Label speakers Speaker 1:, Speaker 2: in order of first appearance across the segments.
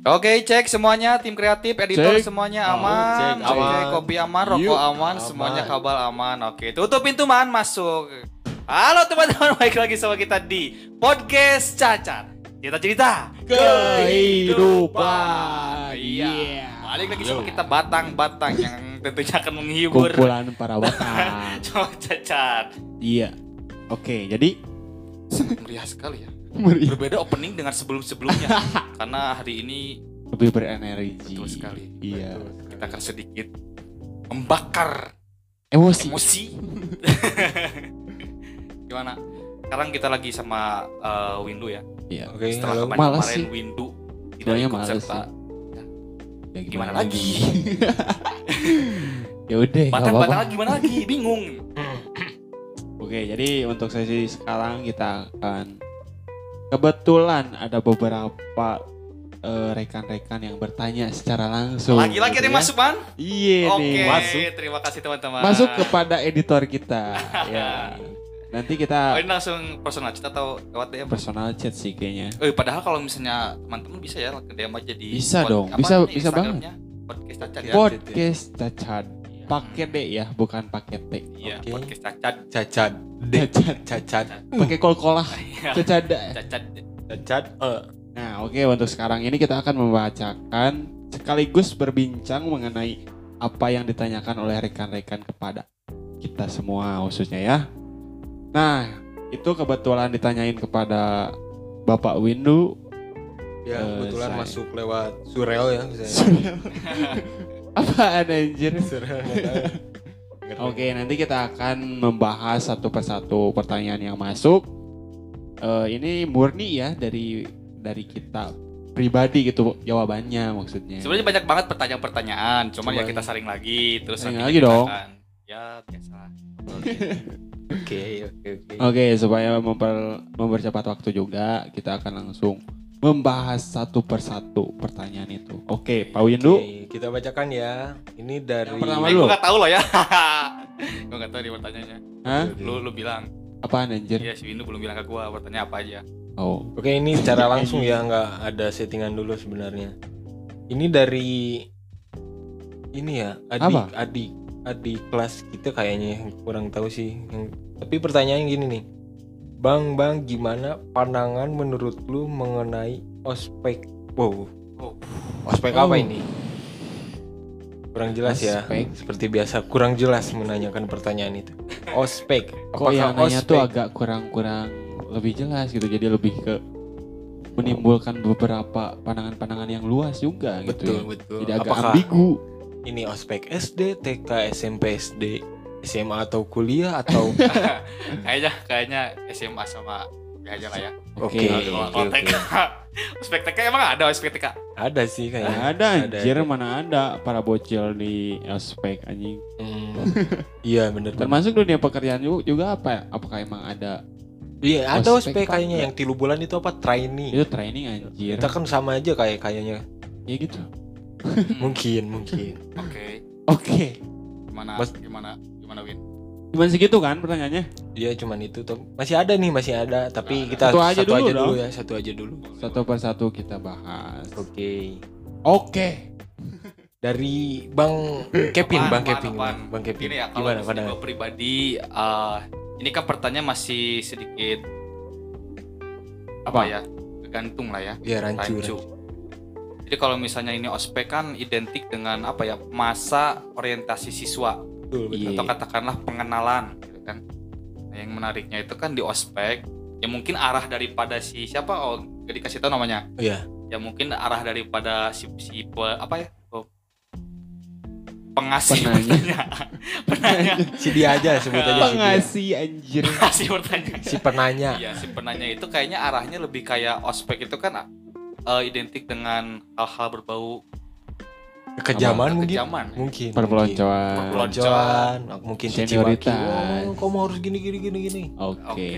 Speaker 1: Oke, cek semuanya tim kreatif, editor
Speaker 2: Cek.
Speaker 1: semuanya
Speaker 2: Oh,
Speaker 1: aman,
Speaker 3: cek,
Speaker 1: Oke,
Speaker 3: aman.
Speaker 1: kopi aman, rokok
Speaker 2: Yuk,
Speaker 1: aman,
Speaker 3: aman.
Speaker 1: semuanya kabel aman. Oke, tutup pintu man masuk. Halo teman-teman, baik lagi sama kita di podcast Cacar. Kita cerita
Speaker 2: Kehidupan.
Speaker 1: Iya.
Speaker 2: Yeah.
Speaker 1: Balik lagi sama kita batang-batang yang tentunya akan menghibur.
Speaker 2: Kumpulan para batang.
Speaker 1: Cowok Cacar.
Speaker 2: iya. Oke, jadi
Speaker 1: Meriah sekali ya.
Speaker 2: Meriah.
Speaker 1: Berbeda opening dengan sebelum-sebelumnya. Karena hari ini
Speaker 2: lebih berenergi.
Speaker 1: betul sekali.
Speaker 2: Iya.
Speaker 1: Kita akan sedikit membakar
Speaker 2: Emosi.
Speaker 1: emosi. Gimana? Sekarang kita lagi sama eh, Windu ya.
Speaker 2: Iya.
Speaker 3: Oke,
Speaker 1: Setelah
Speaker 3: halo.
Speaker 1: kemarin,
Speaker 2: Malas
Speaker 1: kemarin
Speaker 2: sih.
Speaker 1: Windu tidak ikut
Speaker 2: malas
Speaker 1: serta.
Speaker 2: Ya,
Speaker 1: Gimana lagi?
Speaker 2: ya udah,
Speaker 1: lagi gimana lagi? Bingung.
Speaker 2: Oke, jadi untuk sesi sekarang kita akan kebetulan ada beberapa eh, rekan-rekan yang bertanya secara langsung.
Speaker 1: Lagi-lagi ada
Speaker 2: gitu
Speaker 1: yang
Speaker 2: ya.
Speaker 1: masuk man?
Speaker 2: Iya
Speaker 1: Oke,
Speaker 2: nih.
Speaker 3: masuk.
Speaker 1: terima kasih teman-teman.
Speaker 2: Masuk kepada editor kita. ya. Nanti
Speaker 1: Oh,
Speaker 2: kita
Speaker 1: ini langsung personal chat atau lewat DM?
Speaker 2: personal chat sih kayaknya.
Speaker 1: Eh, padahal kalau misalnya teman-teman bisa ya ke DM aja di
Speaker 2: Bisa
Speaker 1: pod-
Speaker 2: dong,
Speaker 1: apa
Speaker 2: bisa- bisa
Speaker 1: Instagramnya? Podcast cacat ya.
Speaker 2: Podcast cacat. Pakai D ya, bukan pakai T.
Speaker 1: Iya,
Speaker 3: Oke.
Speaker 1: podcast cacat.
Speaker 3: Cacat. D.
Speaker 2: Cacat.
Speaker 3: Cacat.
Speaker 2: Pakai kol-kolah.
Speaker 1: Iya,
Speaker 2: Cacada.
Speaker 1: cacat.
Speaker 3: Cacat. Eh.
Speaker 2: Nah, oke untuk sekarang ini kita akan membacakan sekaligus berbincang mengenai apa yang ditanyakan oleh rekan-rekan kepada kita semua khususnya ya. Nah, itu kebetulan ditanyain kepada Bapak Windu.
Speaker 3: Ya,
Speaker 2: Eh,
Speaker 3: kebetulan
Speaker 2: saya.
Speaker 3: masuk lewat surel ya. Saya.
Speaker 2: Apaan anjir? Oke, nanti kita akan membahas satu persatu pertanyaan yang masuk. Eh, ini murni ya dari dari kita pribadi gitu jawabannya maksudnya.
Speaker 1: Sebenarnya banyak banget pertanyaan-pertanyaan, cuman ya
Speaker 3: Cuman-
Speaker 1: kita saring lagi, terus
Speaker 2: Saring lagi dong.
Speaker 1: akan- Ya biasa.
Speaker 3: Oke, oke, oke.
Speaker 2: Oke, supaya memper, mempercepat waktu juga, kita akan langsung membahas satu persatu pertanyaan itu. Oke, Pak Windu.
Speaker 3: Oke, kita bacakan ya. Ini dari
Speaker 2: Yang pertama dulu.
Speaker 1: gue gak tahu loh ya. gue gak tahu nih pertanyaannya.
Speaker 2: Hah?
Speaker 1: Lu lu bilang.
Speaker 2: Apaan anjir?
Speaker 1: Iya, si Windu belum bilang ke gue pertanyaan apa aja.
Speaker 2: Oh,
Speaker 3: Oke, ini secara langsung ya, nggak ada settingan dulu sebenarnya. Ini dari ini ya, adik
Speaker 2: Apa?
Speaker 3: adik adik kelas kita kayaknya kurang tahu sih. Tapi pertanyaan gini nih. Bang, Bang, gimana pandangan menurut lu mengenai ospek? Wow,
Speaker 1: Oh,
Speaker 3: ospek
Speaker 2: Oh.
Speaker 3: apa ini? Kurang jelas ya.
Speaker 2: Ospek.
Speaker 3: Seperti biasa, kurang jelas menanyakan pertanyaan itu. Ospek.
Speaker 2: kok yang nanya tuh
Speaker 3: ospek-
Speaker 2: agak kurang-kurang lebih jelas gitu. Jadi lebih ke menimbulkan beberapa pandangan-pandangan yang luas juga gitu.
Speaker 3: betul
Speaker 2: ya.
Speaker 3: betul.
Speaker 2: Jadi agak
Speaker 3: Apakah
Speaker 2: ambigu.
Speaker 3: ini ospek SD, TK, SMP, SD, SMA atau kuliah atau
Speaker 1: kayaknya kayaknya SMA sama aja lah ya.
Speaker 3: Oke,
Speaker 1: Kalau
Speaker 3: oke,
Speaker 1: kalau
Speaker 3: oke.
Speaker 1: TK, ospek TK emang ada ospek TK?
Speaker 3: ada sih kayaknya.
Speaker 2: Ada anjir,
Speaker 3: ada.
Speaker 2: mana ada para bocil di ospek anjing.
Speaker 3: Hmm, iya bener bener.
Speaker 2: Termasuk dunia pekerjaan juga, juga apa ya? Apakah emang ada
Speaker 3: Iya ada
Speaker 2: ospek
Speaker 3: kayaknya yang tilu bulan itu apa trainee.
Speaker 2: itu training anjir?
Speaker 3: Kita kan sama aja kayak kayaknya.
Speaker 2: Ya gitu.
Speaker 3: Mungkin mungkin.
Speaker 1: Oke.
Speaker 2: Oke.
Speaker 1: Gimana
Speaker 3: Mas-
Speaker 1: gimana gimana Win?
Speaker 2: Cuman segitu kan pertanyaannya?
Speaker 3: Iya cuman itu tuh. Masih ada nih masih ada. Tapi
Speaker 1: Nah,
Speaker 3: kita
Speaker 2: satu aja dulu dong.
Speaker 3: ya satu aja dulu.
Speaker 2: Satu persatu kita bahas.
Speaker 3: Oke.
Speaker 2: Oke.
Speaker 3: Dari Bang Kevin,
Speaker 1: Apaan,
Speaker 3: Bang Kevin,
Speaker 1: apaan?
Speaker 3: Bang Kevin.
Speaker 1: Ya, kalau
Speaker 3: Gimana
Speaker 1: gue pribadi, eh, ini kan pertanyaan masih sedikit apa
Speaker 2: Apa?
Speaker 1: ya, tergantung lah ya,
Speaker 3: Iya rancu.
Speaker 1: rancu. Jadi kalau misalnya ini ospek kan identik dengan apa ya, masa orientasi siswa
Speaker 3: Betul, betul.
Speaker 2: Iya.
Speaker 1: atau katakanlah pengenalan, gitu kan. Nah, yang menariknya itu kan di ospek, ya mungkin arah daripada si siapa, oh gak dikasih tahu namanya,
Speaker 3: Iya.
Speaker 1: ya mungkin arah daripada si, si apa ya, oh, pengasih
Speaker 2: Penanya.
Speaker 3: Si dia aja sebut aja si.
Speaker 2: Pengasih anjir.
Speaker 1: kasih pertanyaan.
Speaker 3: Si penanya.
Speaker 1: Iya, si penanya itu kayaknya arahnya lebih kayak ospek itu kan eh, identik dengan hal-hal berbau
Speaker 3: Kekejaman mungkin.
Speaker 1: kekejaman.
Speaker 3: Mungkin.
Speaker 2: Perpeloncoan.
Speaker 3: Perpeloncoan. Mungkin maki.
Speaker 2: Senioritas.
Speaker 3: Oh, kamu harus gini gini gini gini.
Speaker 2: Oke.
Speaker 1: Oke.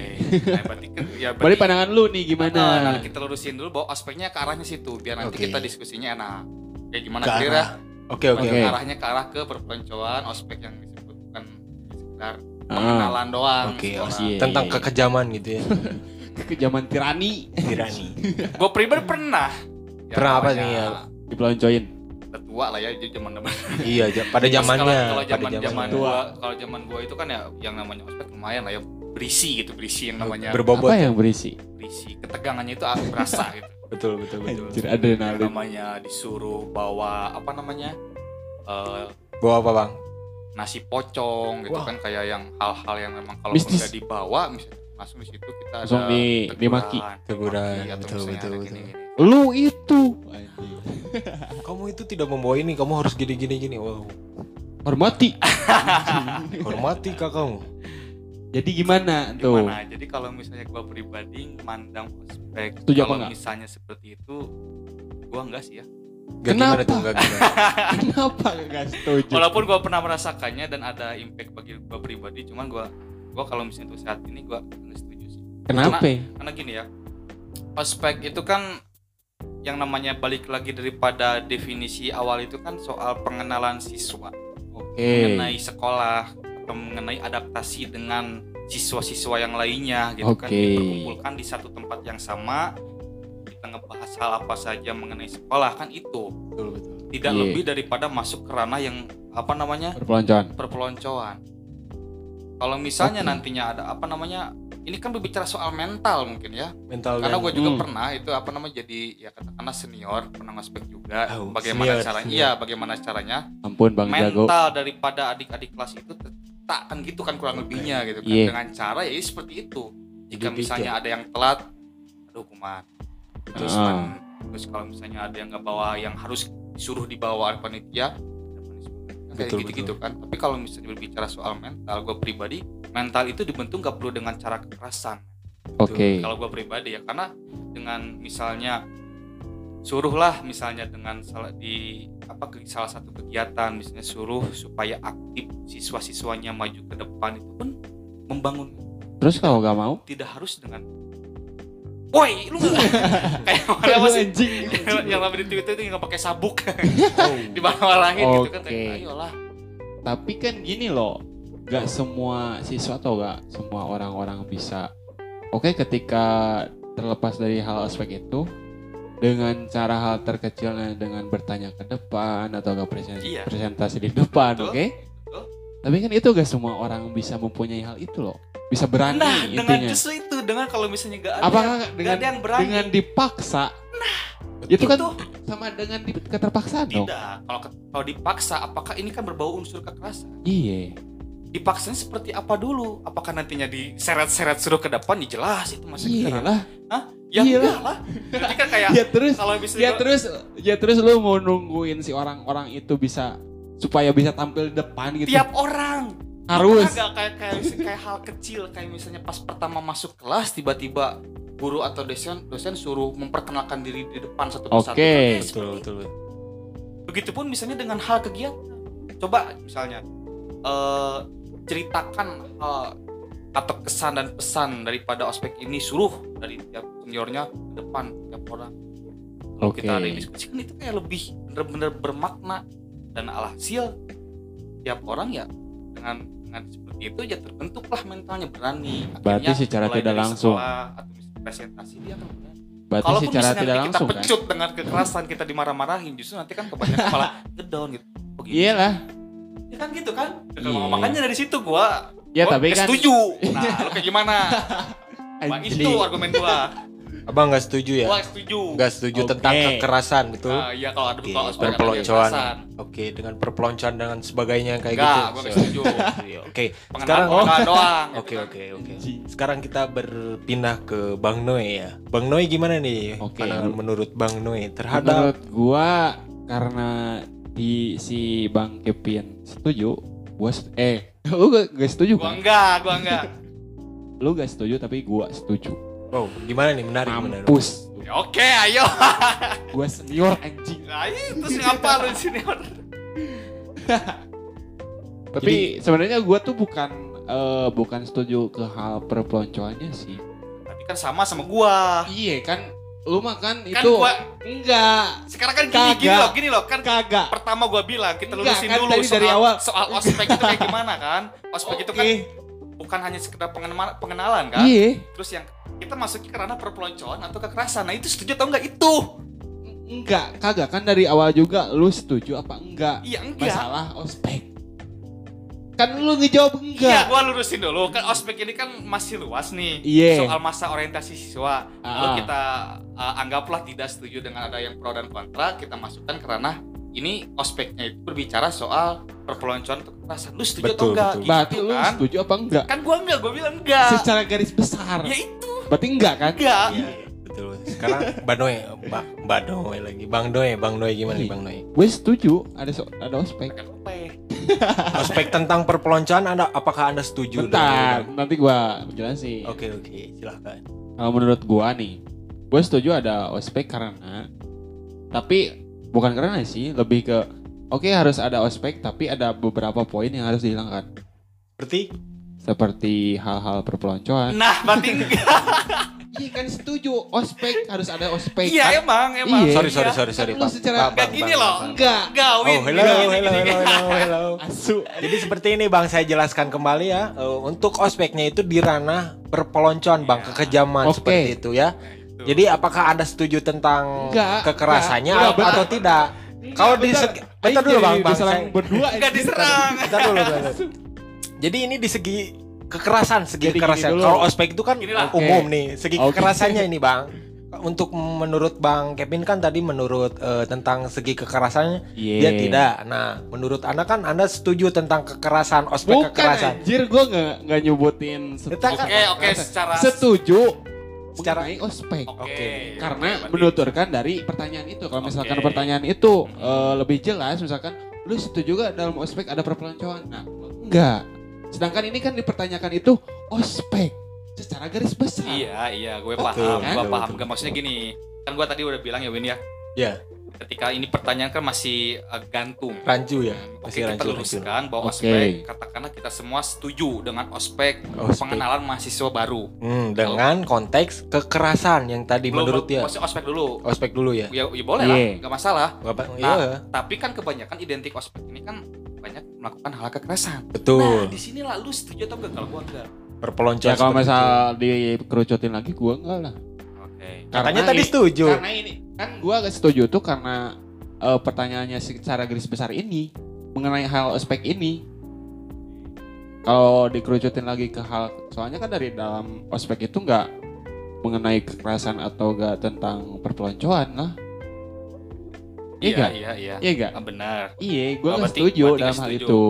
Speaker 1: Nah, berarti kan ya berarti
Speaker 2: pandangan lu nih
Speaker 1: Nah,
Speaker 2: gimana?
Speaker 1: nah, kita lurusin dulu bahwa ospeknya ke arahnya situ biar nanti
Speaker 3: Oke.
Speaker 1: kita diskusinya enak. Kayak gimana kira?
Speaker 3: Oke oke.
Speaker 1: Arahnya ke arah ke perpeloncoan, ospek yang disebut bukan sekedar
Speaker 2: Ah,
Speaker 1: pengenalan doang.
Speaker 3: Oke,
Speaker 1: sekolah.
Speaker 2: oke. Iya,
Speaker 3: Tentang
Speaker 2: iya.
Speaker 3: kekejaman gitu ya.
Speaker 2: ke zaman tirani.
Speaker 3: Tirani.
Speaker 1: Gue pribadi pernah ya,
Speaker 3: Pernah apa
Speaker 1: namanya
Speaker 3: nih ya?
Speaker 2: Dipeloncoin.
Speaker 1: Tua lah ya itu zaman zaman
Speaker 3: iya pada zamannya
Speaker 1: kalau
Speaker 3: pada
Speaker 1: zaman zaman
Speaker 3: zamannya.
Speaker 1: gua kalau zaman gua itu kan ya yang namanya ospek lumayan lah ya berisi gitu berisi yang namanya
Speaker 3: berbobot
Speaker 2: Apa yang berisi?
Speaker 1: berisi ketegangannya itu ah, berasa gitu
Speaker 3: betul betul betul
Speaker 2: Anjir,
Speaker 1: yang
Speaker 2: adrenalin.
Speaker 1: namanya disuruh bawa apa namanya eh,
Speaker 3: bawa apa bang
Speaker 1: nasi pocong gitu
Speaker 3: Wah.
Speaker 1: kan kayak yang hal-hal yang memang kalau udah dibawa misalnya langsung di situ kita
Speaker 2: Langsung
Speaker 1: ada
Speaker 2: di-
Speaker 1: teguran,
Speaker 2: dimaki.
Speaker 3: Teguran,
Speaker 1: atau
Speaker 3: betul, betul,
Speaker 1: ada
Speaker 3: betul.
Speaker 2: Lu itu.
Speaker 3: Kamu itu tidak membawa ini kamu harus gini gini gini wow
Speaker 2: Hormati.
Speaker 3: hormati kakakmu
Speaker 2: Jadi gimana tuh?
Speaker 1: Gimana? Jadi kalau misalnya gua pribadi mandang ospek kalau misalnya seperti itu gua enggak sih ya.
Speaker 3: Gak gimana
Speaker 2: Kenapa?
Speaker 3: tuh gak gimana
Speaker 2: Kenapa gak setuju?
Speaker 1: Walaupun gua pernah merasakannya dan ada impact bagi gua pribadi, cuman gua gua kalau misalnya untuk saat ini gua nggak setuju sih.
Speaker 2: Kenapa?
Speaker 1: Karena gini ya. Ospek itu kan yang namanya balik lagi daripada definisi awal itu kan soal pengenalan siswa
Speaker 2: Oke.
Speaker 1: mengenai sekolah atau mengenai adaptasi dengan siswa-siswa yang lainnya gitu kan
Speaker 2: Oke.
Speaker 1: diperkumpulkan di satu tempat yang sama kita ngebahas hal apa saja mengenai sekolah kan itu
Speaker 3: betul betul
Speaker 1: tidak
Speaker 2: Iya.
Speaker 1: lebih daripada masuk ke ranah yang apa namanya
Speaker 2: Perpeloncoan.
Speaker 1: perpeloncoan kalau misalnya
Speaker 2: Oke.
Speaker 1: nantinya ada apa namanya ini kan berbicara soal mental mungkin ya
Speaker 3: mental
Speaker 1: karena gue juga
Speaker 2: Hmm.
Speaker 1: pernah itu apa namah jadi ya katakanlah senior pernah ngospek juga
Speaker 3: Oh,
Speaker 1: bagaimana
Speaker 3: senior,
Speaker 1: caranya
Speaker 3: senior.
Speaker 1: iya bagaimana caranya
Speaker 2: Ampun Bang Jago.
Speaker 1: mental daripada adik-adik kelas itu tak kan gitu kan kurang lebihnya gitu kan
Speaker 2: Iya.
Speaker 1: dengan cara ya seperti itu jika misalnya
Speaker 3: tiga.
Speaker 1: ada yang telat ada hukuman terus kan terus kalau misalnya ada yang nggak bawa yang harus disuruh dibawa oleh panitia kayak gitu-gitu kan. Tapi kalau misalnya berbicara soal mental gue pribadi mental itu dibentuk nggak perlu dengan cara kekerasan.
Speaker 2: Oke.
Speaker 1: kalau gue pribadi ya karena dengan misalnya suruhlah misalnya dengan salah di apa ke salah satu kegiatan misalnya suruh supaya aktif siswa-siswanya maju ke depan itu pun membangun.
Speaker 2: Terus kalau gak mau?
Speaker 1: tidak harus dengan woi lu kayak orang sih
Speaker 2: anjing.
Speaker 1: yang lama di Twitter itu nggak pakai sabuk
Speaker 3: oh,
Speaker 1: dimarah-marahin gitu kan kayak ayolah
Speaker 2: Tapi kan gini loh, gak semua siswa atau gak semua orang-orang bisa. Oke, ketika terlepas dari hal aspek itu, dengan cara hal terkecilnya dengan bertanya ke depan atau gak presen-
Speaker 1: Iya.
Speaker 2: presentasi di depan, oke?
Speaker 1: betul.
Speaker 2: Tapi kan itu gak semua orang bisa mempunyai hal itu loh, bisa berani
Speaker 1: nah dengan
Speaker 2: intinya.
Speaker 1: justru itu dengan kalau misalnya nggak ada
Speaker 2: Apakah
Speaker 1: yang,
Speaker 2: dengan
Speaker 1: nggak ada yang berani
Speaker 2: dengan dipaksa? itu kan
Speaker 1: itu
Speaker 2: sama dengan di keterpaksaan dong.
Speaker 1: tidak kalau ke- kalau dipaksa apakah ini kan berbau unsur kekerasan
Speaker 2: Iya.
Speaker 1: dipaksanya seperti apa dulu apakah nantinya diseret-seret suruh ke depan ya jelas itu masih
Speaker 2: Iya lah.
Speaker 1: ya
Speaker 2: Iya
Speaker 1: lah Jadi kan kayak
Speaker 2: Ya terus
Speaker 1: kalau misalnya
Speaker 2: ya terus ya terus lu mau nungguin si orang-orang itu bisa supaya bisa tampil di depan gitu.
Speaker 1: tiap orang
Speaker 2: Harus.
Speaker 1: Agak kayak kayak kayak hal kecil kayak misalnya pas pertama masuk kelas tiba-tiba guru atau dosen dosen suruh memperkenalkan diri di depan satu persatu.
Speaker 2: Oke.
Speaker 1: Kan
Speaker 3: betul betul betul.
Speaker 1: Begitupun misalnya dengan hal kegiatan. Coba misalnya eh ceritakan hal atau kesan dan pesan daripada ospek ini suruh dari tiap seniornya ke depan tiap orang. Kalau
Speaker 2: Oke.
Speaker 1: kita ada yang diskusi kan itu kayak lebih bener-bener bermakna dan alhasil tiap orang ya dengan dengan seperti itu ya terbentuklah mentalnya berani.
Speaker 2: Berarti
Speaker 1: Akhirnya
Speaker 2: secara
Speaker 1: mulai
Speaker 2: tidak
Speaker 1: dari
Speaker 2: langsung.
Speaker 1: sekolah atau misalnya presentasi dia akan berani.
Speaker 2: Berarti
Speaker 1: Kalaupun
Speaker 2: secara tidak
Speaker 1: nanti
Speaker 2: langsung
Speaker 1: kita
Speaker 2: kan.
Speaker 1: pecut dengan kekerasan kita dimarah-marahin justru nanti kan kebanyakan malah ngedown gitu. Oh, gini.
Speaker 2: Iya lah.
Speaker 1: Ya kan gitu kan?
Speaker 2: Iya.
Speaker 1: Makanya dari situ gua
Speaker 2: Ya
Speaker 1: gua
Speaker 2: tapi kan
Speaker 1: setuju. Nah, lu kayak gimana?
Speaker 2: Anjli.
Speaker 1: itu argumen gua.
Speaker 3: Abang nggak setuju ya?
Speaker 1: Gua setuju.
Speaker 3: Nggak setuju
Speaker 2: Oke.
Speaker 3: tentang kekerasan betul?
Speaker 1: Nah, iya kalau ada
Speaker 3: Oke,
Speaker 1: kalau
Speaker 3: perpeloncoan. Oke, dengan perpeloncoan dengan sebagainya kayak
Speaker 1: Enggak,
Speaker 3: gitu.
Speaker 1: gua nggak
Speaker 3: So,
Speaker 1: setuju.
Speaker 3: iya, Oke,
Speaker 1: Pengenalan
Speaker 3: sekarang
Speaker 1: pengenalan doang. gitu
Speaker 3: Oke oke oke. Sekarang kita berpindah ke Bang Noe ya. Bang Noe gimana nih?
Speaker 2: Oke.
Speaker 3: Pandangan menurut Bang Noe terhadap
Speaker 2: Menurut gua karena di si Bang Kevin setuju, gua set- eh lu gak, gak setuju
Speaker 1: Gua
Speaker 2: kan?
Speaker 1: enggak, gua enggak.
Speaker 2: Lu gak setuju tapi gua setuju.
Speaker 3: Oh, gimana nih menarik menarik.
Speaker 2: Mampus.
Speaker 1: Ya, Oke, ayo.
Speaker 2: Gua senior anjing.
Speaker 1: Nah, itu sih ngapa lu di sini?
Speaker 2: Tapi sebenarnya gua tuh bukan eh, bukan setuju ke hal perpeloncoannya sih.
Speaker 1: Tapi kan sama sama gua.
Speaker 2: Iya kan lu mah kan,
Speaker 1: Kan
Speaker 2: itu
Speaker 1: gua
Speaker 2: enggak
Speaker 1: sekarang kan gini gini
Speaker 2: Kagak.
Speaker 1: loh, gini loh kan
Speaker 2: kagak.
Speaker 1: pertama gua bilang kita
Speaker 2: Enggak,
Speaker 1: lulusin
Speaker 2: kan
Speaker 1: dulu
Speaker 2: tadi
Speaker 1: soal,
Speaker 2: dari awal.
Speaker 1: soal ospek itu kayak gimana kan ospek itu kan bukan hanya sekedar pengenalan, pengenalan kan
Speaker 2: Iya.
Speaker 1: terus yang kita masuknya ke ranah perpeloncoan atau kekerasan nah itu setuju atau enggak itu
Speaker 2: enggak, kagak kan dari awal juga lu setuju apa enggak
Speaker 1: Iya enggak.
Speaker 2: masalah ospek. Kan lu ngejawab
Speaker 1: Iya,
Speaker 2: enggak.
Speaker 1: gua lurusin dulu. Kan ospek ini kan masih luas nih.
Speaker 2: Iya.
Speaker 1: Soal masa orientasi siswa. Lalu
Speaker 2: Ah.
Speaker 1: kita uh, anggaplah tidak setuju dengan ada yang pro dan kontra, kita masukkan karena ini ospeknya itu berbicara soal perpeloncoan atau kekerasan. Lu setuju atau
Speaker 3: Betul,
Speaker 1: enggak?
Speaker 3: betul.
Speaker 2: Berarti
Speaker 1: Gitu
Speaker 2: lu
Speaker 1: kan?
Speaker 2: setuju apa enggak?
Speaker 1: Kan gua enggak, gua bilang enggak.
Speaker 2: Secara garis besar.
Speaker 1: Ya itu
Speaker 2: Berarti enggak kan?
Speaker 1: enggak.
Speaker 3: Iya, betul. Sekarang Mbak Noe, Mbak Mbak Noe lagi. Bang Noe, Bang Noe gimana nih
Speaker 2: Iya.
Speaker 3: Bang Noe?
Speaker 2: Gue setuju ada so- ada ospek.
Speaker 3: Ospek tentang perpeloncoan Anda apakah Anda setuju?
Speaker 2: Bentar,
Speaker 3: dengan
Speaker 2: nanti gua jelasin.
Speaker 3: Oke, oke, silahkan.
Speaker 2: Kalau menurut gua nih, gue setuju ada ospek karena tapi bukan karena sih, lebih ke oke harus ada ospek tapi ada beberapa poin yang harus dihilangkan.
Speaker 3: Berarti
Speaker 2: Seperti hal-hal perpeloncoan.
Speaker 1: Nah, berarti.
Speaker 2: Iya kan setuju, ospek harus ada ospek.
Speaker 1: Iya,
Speaker 2: kan?
Speaker 1: emang, emang.
Speaker 2: Iya.
Speaker 3: sorry, sorry,
Speaker 1: Iya.
Speaker 3: sorry, sorry,
Speaker 2: Kan lu secara-
Speaker 1: Enggak
Speaker 3: Bang,
Speaker 1: gini
Speaker 3: Bang,
Speaker 1: loh.
Speaker 3: Bang.
Speaker 2: Enggak.
Speaker 1: Enggak.
Speaker 3: Oh, hello,
Speaker 1: Gini,
Speaker 3: hello,
Speaker 1: gini,
Speaker 3: hello,
Speaker 1: gini.
Speaker 3: hello, hello.
Speaker 2: Asu.
Speaker 3: Jadi seperti ini Bang, saya jelaskan kembali ya. Eh, untuk ospeknya itu di ranah perpeloncoan Bang,
Speaker 1: Iya.
Speaker 3: kekejaman
Speaker 2: Oke.
Speaker 3: seperti itu ya. Jadi apakah Anda setuju tentang
Speaker 2: Enggak,
Speaker 3: kekerasannya
Speaker 2: enggak.
Speaker 3: atau,
Speaker 2: Udah,
Speaker 3: atau tidak? Kalau di
Speaker 2: bentar.
Speaker 3: segi- bentar dulu, Bang, Bang,
Speaker 2: Diserang
Speaker 3: saya-
Speaker 2: berdua.
Speaker 1: Enggak diserang.
Speaker 3: Bentar dulu, bentar. Jadi ini di segi kekerasan, segi
Speaker 2: Jadi
Speaker 3: kekerasan. Kalau ospek itu kan
Speaker 1: Inilah.
Speaker 3: umum nih, segi
Speaker 2: Oke.
Speaker 3: kekerasannya ini, Bang. Untuk menurut Bang Kevin kan tadi menurut eh, tentang segi kekerasannya
Speaker 2: Iya.
Speaker 3: dia tidak. Nah, menurut Anda kan Anda setuju tentang kekerasan, ospek
Speaker 2: Bukan
Speaker 3: kekerasan.
Speaker 2: anjir, gue nggak nggak nyebutin
Speaker 3: kan-
Speaker 1: Oke, oke, secara
Speaker 2: setuju
Speaker 3: Secara-
Speaker 2: mengenai ospek.
Speaker 1: Oke.
Speaker 3: Oke.
Speaker 2: Karena
Speaker 1: Berarti-
Speaker 2: menuturkan dari pertanyaan itu. Kalau misalkan
Speaker 1: Oke.
Speaker 2: pertanyaan itu eh, lebih jelas, misalkan lu setuju gak dalam ospek ada perpeloncoan? Nah, enggak. Sedangkan ini kan dipertanyakan itu ospek secara garis besar.
Speaker 1: Iya, iya, gue paham,
Speaker 2: kan?
Speaker 1: gue paham.
Speaker 3: betul.
Speaker 1: Gak maksudnya gini, kan gue tadi udah bilang ya Win ya,
Speaker 3: Ya,
Speaker 1: ketika ini pertanyaan kan masih uh, gantung.
Speaker 3: rancu ya.
Speaker 1: Hmm, Oke,
Speaker 3: Masih
Speaker 1: kita
Speaker 3: rancu, rancu.
Speaker 1: luruskan bahwa
Speaker 2: Oke.
Speaker 1: ospek, katakanlah kita semua setuju dengan ospek,
Speaker 3: Ospek.
Speaker 1: pengenalan mahasiswa baru.
Speaker 3: Hmm, dengan konteks kekerasan yang tadi
Speaker 1: Belum,
Speaker 3: menurut dia.
Speaker 1: maksudnya ospek dulu.
Speaker 3: Ospek dulu ya.
Speaker 1: Ya, ya boleh
Speaker 2: Iya.
Speaker 1: lah, nggak masalah.
Speaker 3: Bapak,
Speaker 1: Nah,
Speaker 3: iya,
Speaker 1: Tapi kan kebanyakan identik ospek ini kan banyak melakukan hal kekerasan. Nah,
Speaker 3: betul.
Speaker 1: di sinilah lu setuju atau enggak kalau gua enggak.
Speaker 3: Perpeloncoan.
Speaker 2: Ya kalau misal dikerucutin lagi gua enggak lah.
Speaker 1: Oke.
Speaker 3: katanya
Speaker 2: Karena
Speaker 3: tadi setuju.
Speaker 2: Karena ini kan gua gak setuju tuh karena eh, pertanyaannya secara garis besar ini mengenai hal ospek ini. Kalau dikerucutin lagi ke hal soalnya kan dari dalam ospek itu nggak mengenai kekerasan atau enggak tentang perpeloncoan lah. Iya
Speaker 1: Iya,
Speaker 2: nggak?
Speaker 1: iya, iya.
Speaker 2: Iya enggak?
Speaker 1: Ah, benar.
Speaker 2: Iya, gue
Speaker 1: Oh,
Speaker 2: nggak
Speaker 1: berarti-
Speaker 2: setuju
Speaker 1: berarti
Speaker 2: dalam
Speaker 1: nggak
Speaker 2: hal
Speaker 1: setuju.
Speaker 2: itu.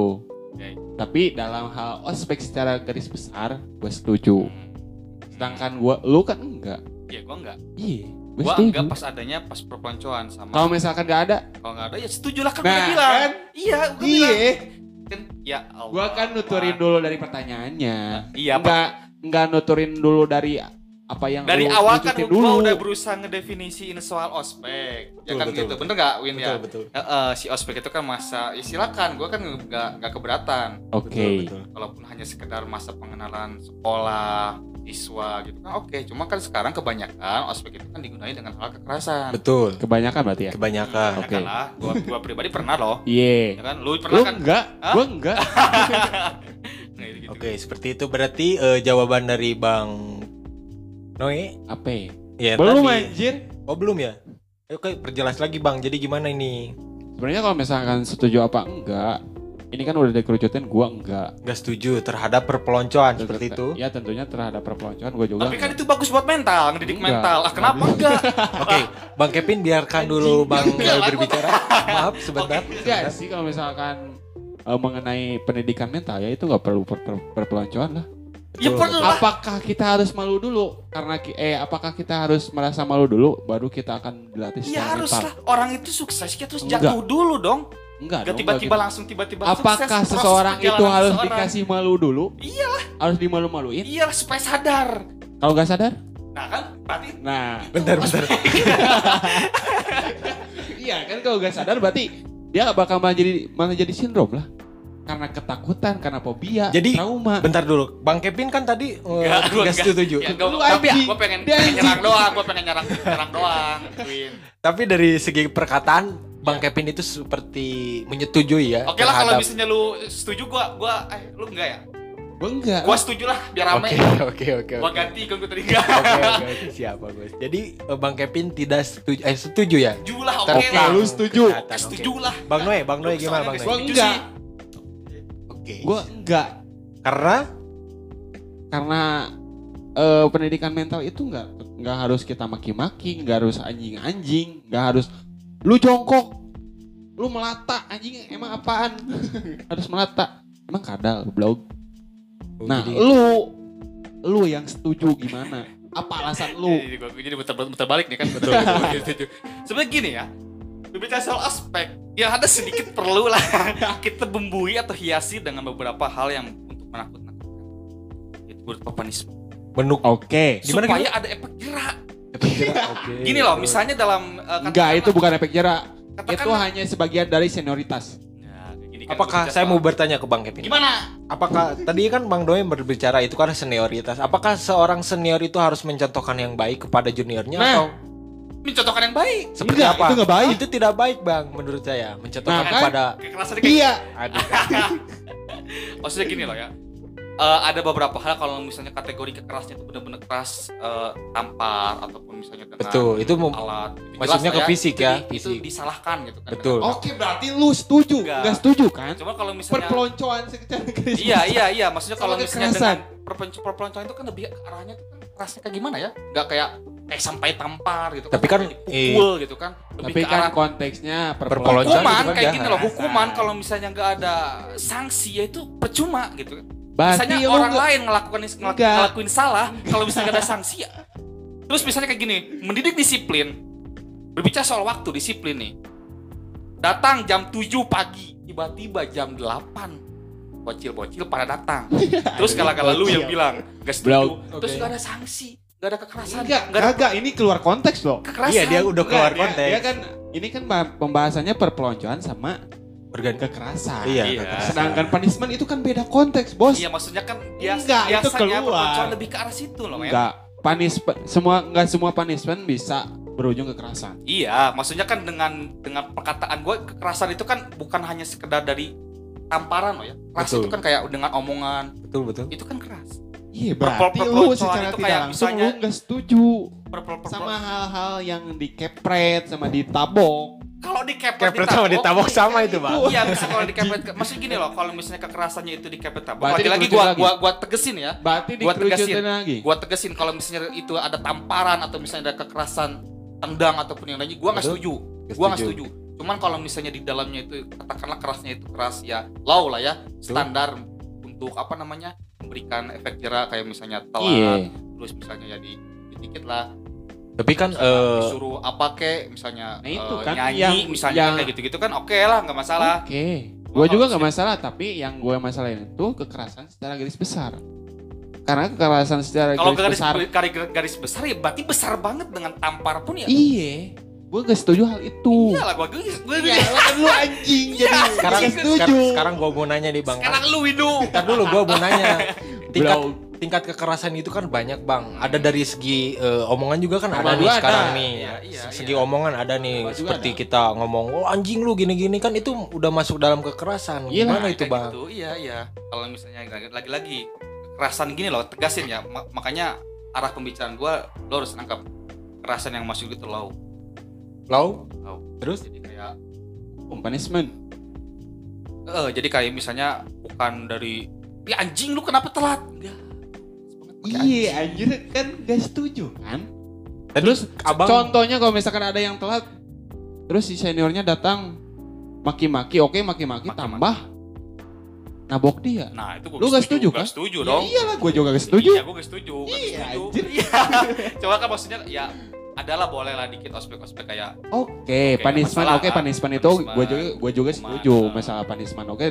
Speaker 1: Oke.
Speaker 2: Tapi dalam hal ospek secara garis besar, gue setuju.
Speaker 1: Hmm.
Speaker 2: Sedangkan gue, lu kan enggak.
Speaker 1: Iya, gua enggak.
Speaker 2: Iya, gue
Speaker 1: Gua
Speaker 2: setuju.
Speaker 1: enggak pas adanya pas perpeloncoan sama
Speaker 2: Kalau misalkan gak ada,
Speaker 1: kalau enggak ada ya setuju lah kan
Speaker 2: Nah,
Speaker 1: gua bilang.
Speaker 2: kan?
Speaker 1: Iya, gua bilang.
Speaker 2: iya,
Speaker 1: Kan ya Allah.
Speaker 2: gue kan nuturin dulu dari pertanyaannya.
Speaker 1: Iya, Pak.
Speaker 2: enggak, enggak nuturin dulu dari apa yang
Speaker 1: Dari
Speaker 2: lu
Speaker 1: awal kan gua udah berusaha ngedefinisiin soal ospek. ya
Speaker 3: Betul,
Speaker 1: kan
Speaker 3: betul,
Speaker 1: gitu.
Speaker 3: betul.
Speaker 1: Bener nggak Win ya?
Speaker 3: Betul, betul.
Speaker 1: Heeh, si ospek itu kan masa ya silakan gua kan nggak nggak keberatan
Speaker 2: Oke.
Speaker 3: Betul, betul.
Speaker 1: walaupun hanya sekedar masa pengenalan sekolah siswa gitu kan oke cuma kan sekarang kebanyakan ospek itu kan digunakan dengan hal kekerasan
Speaker 3: Betul.
Speaker 2: Kebanyakan berarti ya?
Speaker 3: Kebanyakan.
Speaker 2: Oke.
Speaker 1: lah gua, gua pribadi pernah loh
Speaker 2: Iya.
Speaker 1: ya kan lu
Speaker 2: Lu
Speaker 1: pernah kan
Speaker 2: enggak,
Speaker 1: Hah?
Speaker 2: gue enggak.
Speaker 1: Nah, gitu-gitu.
Speaker 3: Oke, seperti itu berarti eh, jawaban dari Bang Noe.
Speaker 2: Apa ya?
Speaker 3: Ya,
Speaker 2: Belum
Speaker 3: tadi.
Speaker 2: anjir.
Speaker 3: Oh, belum ya? Oke, perjelas lagi Bang. Jadi gimana ini?
Speaker 2: Sebenarnya kalau misalkan setuju apa enggak, ini kan udah dikerucutin gua enggak.
Speaker 3: Nggak setuju terhadap perpeloncoan seperti itu.
Speaker 2: Ya tentunya terhadap perpeloncoan gue juga.
Speaker 1: tapi kan
Speaker 2: enggak.
Speaker 1: itu bagus buat mental ngedidik
Speaker 2: Enggak.
Speaker 1: mental ah kenapa enggak
Speaker 3: Oke, Bang Kevin biarkan dulu Bang
Speaker 1: Enggak,
Speaker 3: eh, berbicara. Maaf sebentar.
Speaker 2: enggak sih kalau misalkan eh, mengenai pendidikan mental ya itu nggak perlu per- per- perpeloncoan lah.
Speaker 1: Ya perlu lah
Speaker 2: Apakah kita harus malu dulu? Karena eh apakah kita harus merasa malu dulu baru kita akan dilatih
Speaker 1: ya
Speaker 2: secara
Speaker 1: harus
Speaker 2: mental?
Speaker 1: lah orang itu sukses kita harus
Speaker 2: Enggak.
Speaker 1: jatuh dulu dong
Speaker 2: Enggak
Speaker 1: Gak
Speaker 2: dong,
Speaker 1: tiba-tiba
Speaker 2: enggak
Speaker 1: langsung tiba-tiba
Speaker 2: gitu. Apakah
Speaker 1: sukses,
Speaker 2: seseorang itu harus
Speaker 1: seseorang.
Speaker 2: dikasih malu dulu?
Speaker 1: Iya
Speaker 2: Harus dimalu-maluin?
Speaker 1: Iya supaya sadar
Speaker 2: Kalau nggak sadar?
Speaker 1: Nah kan berarti
Speaker 2: Nah,
Speaker 3: Bentar, bentar.
Speaker 2: iya kan kalau nggak sadar berarti dia bakal malah jadi malah jadi sindrom lah. Karena ketakutan, karena fobia,
Speaker 3: Jadi,
Speaker 2: trauma.
Speaker 3: Bentar dulu. Bang Kevin kan tadi eh,
Speaker 1: Enggak, gua
Speaker 3: nggak
Speaker 1: enggak.
Speaker 3: setuju.
Speaker 1: Ya, gua,
Speaker 2: Lu
Speaker 1: tapi ya, gue pengen,
Speaker 2: Dia
Speaker 1: pengen nyerang doang, gue pengen nyerang, nyerang doang, Win.
Speaker 3: Tapi dari segi perkataan Bang Kevin itu seperti menyetujui ya.
Speaker 1: Oke lah kalau misalnya lu setuju, gua, gua, eh, lu enggak ya?
Speaker 2: Gua enggak.
Speaker 1: Gua setuju lah biar rame.
Speaker 3: Oke oke oke
Speaker 1: Gua
Speaker 3: oke.
Speaker 1: ganti ikut gue tadi enggak.
Speaker 3: Oke oke oke siap bagus. Jadi eh, Bang Kevin tidak setuju eh setuju ya?
Speaker 1: Setuju lah, oke lah.
Speaker 2: lu setuju.
Speaker 3: Kelihatan.
Speaker 1: Setuju lah.
Speaker 3: Bang Noe, Bang Noe gimana Bang
Speaker 2: Gua
Speaker 3: Noe?
Speaker 1: setuju
Speaker 2: enggak.
Speaker 1: sih.
Speaker 3: Oke.
Speaker 2: Gua enggak.
Speaker 3: karena
Speaker 2: Karena eh, pendidikan mental itu enggak enggak harus kita maki-maki, enggak harus anjing-anjing, enggak harus lu jongkok, lu melata anjing emang apaan? harus melata. Emang kadal blog.
Speaker 3: Oh,
Speaker 2: Nah,
Speaker 3: jadi-
Speaker 2: lu lu yang setuju gimana? Apa alasan lu?
Speaker 1: Jadi gua jadi muter, muter balik nih kan betul. Sebenarnya gini ya. Berbicara soal aspek, ya ada sedikit perlu lah kita bumbui atau hiasi dengan beberapa hal yang untuk menakut-nakutkan. Itu berupa punishment.
Speaker 3: menuk
Speaker 2: Oke.
Speaker 3: Gimana,
Speaker 1: Supaya ada efek jerak.
Speaker 3: Oke.
Speaker 1: Gini loh, misalnya dalam uh,
Speaker 2: Enggak, itu bukan efek jerak. Itu hanya sebagian dari senioritas.
Speaker 1: Ya, kan
Speaker 3: Apakah saya mau bertanya ke Bang Kevin?
Speaker 1: Gimana?
Speaker 3: Apakah tadi kan Bang Doi berbicara itu kan senioritas. Apakah seorang senior itu harus mencontohkan yang baik kepada juniornya
Speaker 2: Nah.
Speaker 3: atau
Speaker 1: Mencontohkan yang baik.
Speaker 3: seperti
Speaker 2: Enggak,
Speaker 3: apa?
Speaker 2: itu enggak baik.
Speaker 3: Itu tidak baik, Bang, menurut saya. Mencontohkan
Speaker 2: Nah, kan?
Speaker 3: kepada
Speaker 1: Kekerasan kayak
Speaker 2: Iya.
Speaker 3: aduh.
Speaker 1: Maksudnya gini loh ya. Eh, ada beberapa hal kalau misalnya kategori kekerasnya itu benar-benar keras eh, tampar ataupun misalnya dengan
Speaker 3: Betul, itu mem-
Speaker 1: alat. Itu
Speaker 3: maksudnya
Speaker 1: jelas
Speaker 3: ke
Speaker 1: lah
Speaker 3: fisik ya,
Speaker 1: itu,
Speaker 3: fisik.
Speaker 1: Itu disalahkan gitu kan.
Speaker 3: Betul.
Speaker 2: Oke, berarti lu setuju.
Speaker 1: Enggak.
Speaker 2: Enggak setuju kan?
Speaker 1: Cuma kalau misalnya
Speaker 2: Perpeloncoan secara garis
Speaker 1: Iya iya iya maksudnya kalau misalnya
Speaker 2: kekerasan.
Speaker 1: dengan perpeloncoan itu kan lebih ke arahnya tuh kan kerasnya kayak gimana ya? Enggak kayak kayak sampai tampar gitu
Speaker 3: Tapi kan,
Speaker 1: sampai dipukul gitu kan. Lebih
Speaker 2: Tapi
Speaker 1: ke
Speaker 2: kan
Speaker 1: arah
Speaker 2: konteksnya
Speaker 3: Perpeloncoan
Speaker 1: hukuman
Speaker 3: itu kan
Speaker 1: kayak
Speaker 3: jahat.
Speaker 1: gini loh hukuman kalau misalnya nggak ada sanksi ya itu percuma gitu.
Speaker 2: Berarti
Speaker 1: misalnya
Speaker 2: lu
Speaker 1: orang lain ngelakuin ngelak- ngelakuin salah kalau misalnya nggak ada sanksi ya. Terus misalnya kayak gini mendidik disiplin berbicara soal waktu disiplin nih. Datang jam 7 pagi tiba-tiba jam 8 bocil-bocil pada datang. Terus kala-kala lu yang bilang gak setuju. Terus nggak ada sanksi nggak ada kekerasan
Speaker 2: Enggak,
Speaker 1: nggak ada
Speaker 2: ini keluar konteks loh.
Speaker 1: kekerasan
Speaker 3: Iya, dia udah keluar
Speaker 2: Enggak, dia-
Speaker 3: konteks.
Speaker 2: Dia kan ini kan bah- pembahasannya perpeloncoan sama
Speaker 3: Organ
Speaker 2: kekerasan.
Speaker 3: Iya,
Speaker 1: Iya.
Speaker 3: kekerasan.
Speaker 2: Sedangkan punishment itu kan beda konteks, Bos.
Speaker 1: iya maksudnya kan bias,
Speaker 2: Enggak, itu
Speaker 1: biasanya
Speaker 2: keluar.
Speaker 1: perpeloncoan lebih ke arah situ loh men
Speaker 2: Enggak. Punishment semua enggak semua punishment bisa berujung kekerasan.
Speaker 1: Iya, maksudnya kan dengan dengan perkataan gue kekerasan itu kan bukan hanya sekedar dari tamparan loh ya. Keras
Speaker 3: Betul.
Speaker 1: itu kan kayak dengan omongan,
Speaker 3: betul betul.
Speaker 1: itu kan keras.
Speaker 2: Iya, berarti lu secara tidak langsung
Speaker 1: misalnya-
Speaker 2: lu enggak setuju sama hal-hal yang dikepret sama ditabok.
Speaker 1: kalau dikepret
Speaker 3: Kepret sama ditabok sama itu, Bang.
Speaker 1: Iya, bisa kalau dikepret. Maksudnya gini loh, kalau misalnya kekerasannya itu dikepret tabok.
Speaker 2: Berarti dikerucut
Speaker 1: gua,
Speaker 2: lagi.
Speaker 1: gua gua tegesin ya.
Speaker 2: Berarti
Speaker 1: Gua tegasin.
Speaker 2: dikerucutin lagi.
Speaker 1: Gua tegesin kalau misalnya itu ada tamparan atau misalnya ada kekerasan tendang ataupun yang lainnya, gua nggak setuju. Gua nggak
Speaker 3: setuju.
Speaker 1: setuju. Cuman kalau misalnya di dalamnya itu katakanlah kerasnya itu keras ya low lah ya standar untuk apa namanya memberikan efek jerak kayak misalnya telat
Speaker 2: Iya.
Speaker 1: terus misalnya ya di dikit lah
Speaker 3: Tapi kan eh
Speaker 1: disuruh apa kek misalnya
Speaker 2: Nah, itu
Speaker 1: eh,
Speaker 2: kan
Speaker 1: nyanyi
Speaker 2: yang-
Speaker 1: misalnya
Speaker 2: yang-
Speaker 1: kayak gitu-gitu kan oke lah nggak masalah
Speaker 2: Oke.
Speaker 1: Gua
Speaker 2: Gue juga nggak masalah, tapi yang gue masalahin itu kekerasan secara garis besar. Karena kekerasan secara
Speaker 1: kalau
Speaker 2: garis
Speaker 1: garis
Speaker 2: besar.
Speaker 1: garis, garis besar ya berarti besar banget dengan tampar pun ya
Speaker 2: Iya. Gue gak setuju hal itu.
Speaker 1: iyalah gua gue gue
Speaker 2: Ya, lu anjing jadi
Speaker 3: sekarang
Speaker 2: setuju.
Speaker 3: sekarang, gua mau nanya nih, Bang.
Speaker 1: sekarang lu Widu
Speaker 3: Ntar dulu gua mau nanya. Tingkat tingkat kekerasan itu kan banyak, Bang. Ada dari segi eh, omongan juga kan ada nih
Speaker 2: juga
Speaker 3: sekarang
Speaker 2: ada.
Speaker 3: nih.
Speaker 1: Iya, iya,
Speaker 3: segi
Speaker 1: iya.
Speaker 3: omongan ada nih seperti
Speaker 2: ada.
Speaker 3: kita ngomong, "Oh, anjing lu gini-gini" kan itu udah masuk dalam kekerasan.
Speaker 2: Iya
Speaker 3: Gimana
Speaker 1: Nah,
Speaker 3: itu, Bang?
Speaker 1: gitu, iya iya kalau misalnya lagi-lagi kekerasan gini loh tegasin ya Ma- makanya arah pembicaraan gua lo harus nangkap kekerasan yang masuk itu low
Speaker 3: Lau?
Speaker 1: low
Speaker 3: Terus?
Speaker 1: jadi kayak
Speaker 2: punishment.
Speaker 1: eh jadi kayak misalnya bukan dari ya anjing lu kenapa telat enggak
Speaker 2: Iya, anjir kan gak setuju kan? Terus
Speaker 3: abang
Speaker 2: contohnya kalau misalkan ada yang telat, terus si seniornya datang maki-maki, oke maki-maki
Speaker 1: Maki-maki.
Speaker 2: tambah nabok dia.
Speaker 1: nah itu gua
Speaker 2: Lu gak setuju,
Speaker 1: gak
Speaker 2: kan?
Speaker 1: setuju
Speaker 2: Ya
Speaker 1: dong
Speaker 2: iyalah, gue juga gak setuju.
Speaker 1: iya gua gak setuju gak
Speaker 2: Iya,
Speaker 1: setuju
Speaker 2: anjir.
Speaker 1: iya coba kan maksudnya ya adalah boleh lah dikit ospek-ospek kayak
Speaker 2: Oke,
Speaker 1: Oke,
Speaker 2: punishment
Speaker 1: masalah
Speaker 2: oke
Speaker 1: kan?
Speaker 2: punishment itu gue
Speaker 1: Punishment,
Speaker 2: juga gue juga setuju
Speaker 1: nah.
Speaker 2: masalah punishment oke.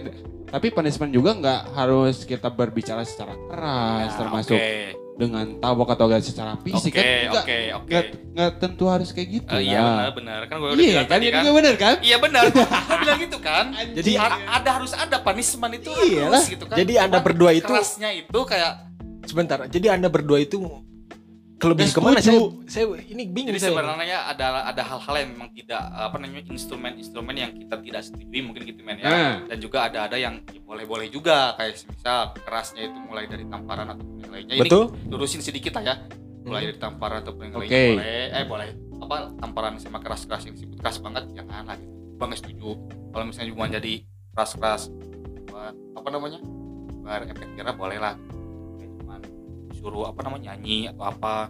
Speaker 2: Tapi punishment juga nggak harus kita berbicara secara keras,
Speaker 1: Nah,
Speaker 2: termasuk
Speaker 1: oke
Speaker 2: dengan tabok atau gak secara fisik
Speaker 1: oke
Speaker 2: kan
Speaker 1: oke oke
Speaker 2: nggak nggak tentu harus kayak gitu.
Speaker 1: Eh, iya benar benar kan gua udah
Speaker 2: Iya
Speaker 1: bilang
Speaker 2: kan,
Speaker 1: tadi
Speaker 2: ini
Speaker 1: kan
Speaker 2: juga bener kan?
Speaker 1: Iya benar, gua bilang gitu kan.
Speaker 3: Jadi
Speaker 1: ada harus ada punishment itu
Speaker 2: Iyalah.
Speaker 1: harus gitu kan.
Speaker 3: Jadi Anda berdua itu-
Speaker 1: kerasnya itu kayak
Speaker 3: sebentar. Jadi Anda berdua itu lebih
Speaker 2: Nggak
Speaker 3: ke mana saya
Speaker 2: setuju.
Speaker 3: saya ini bingung
Speaker 1: Jadi
Speaker 3: saya.
Speaker 1: sebenarnya ada ada hal-hal yang memang tidak apa namanya instrumen-instrumen yang kita tidak setujui mungkin gitu men ya.
Speaker 2: Nah.
Speaker 1: Dan juga ada-ada yang ya boleh-boleh juga kayak misal kerasnya itu mulai dari tamparan atau yang lainnya. Ini
Speaker 3: Betul?
Speaker 1: lurusin sedikit lah ya. Mulai
Speaker 3: Hmm.
Speaker 1: dari tamparan atau yang
Speaker 2: Oke.
Speaker 1: lainnya boleh eh boleh apa tamparan sama keras-keras yang disebut keras banget jangan lah gitu. Nggak setuju. Kalau misalnya cuma jadi keras-keras buat apa namanya? Buat efek kira boleh lah. Cuman suruh apa namanya nyanyi atau apa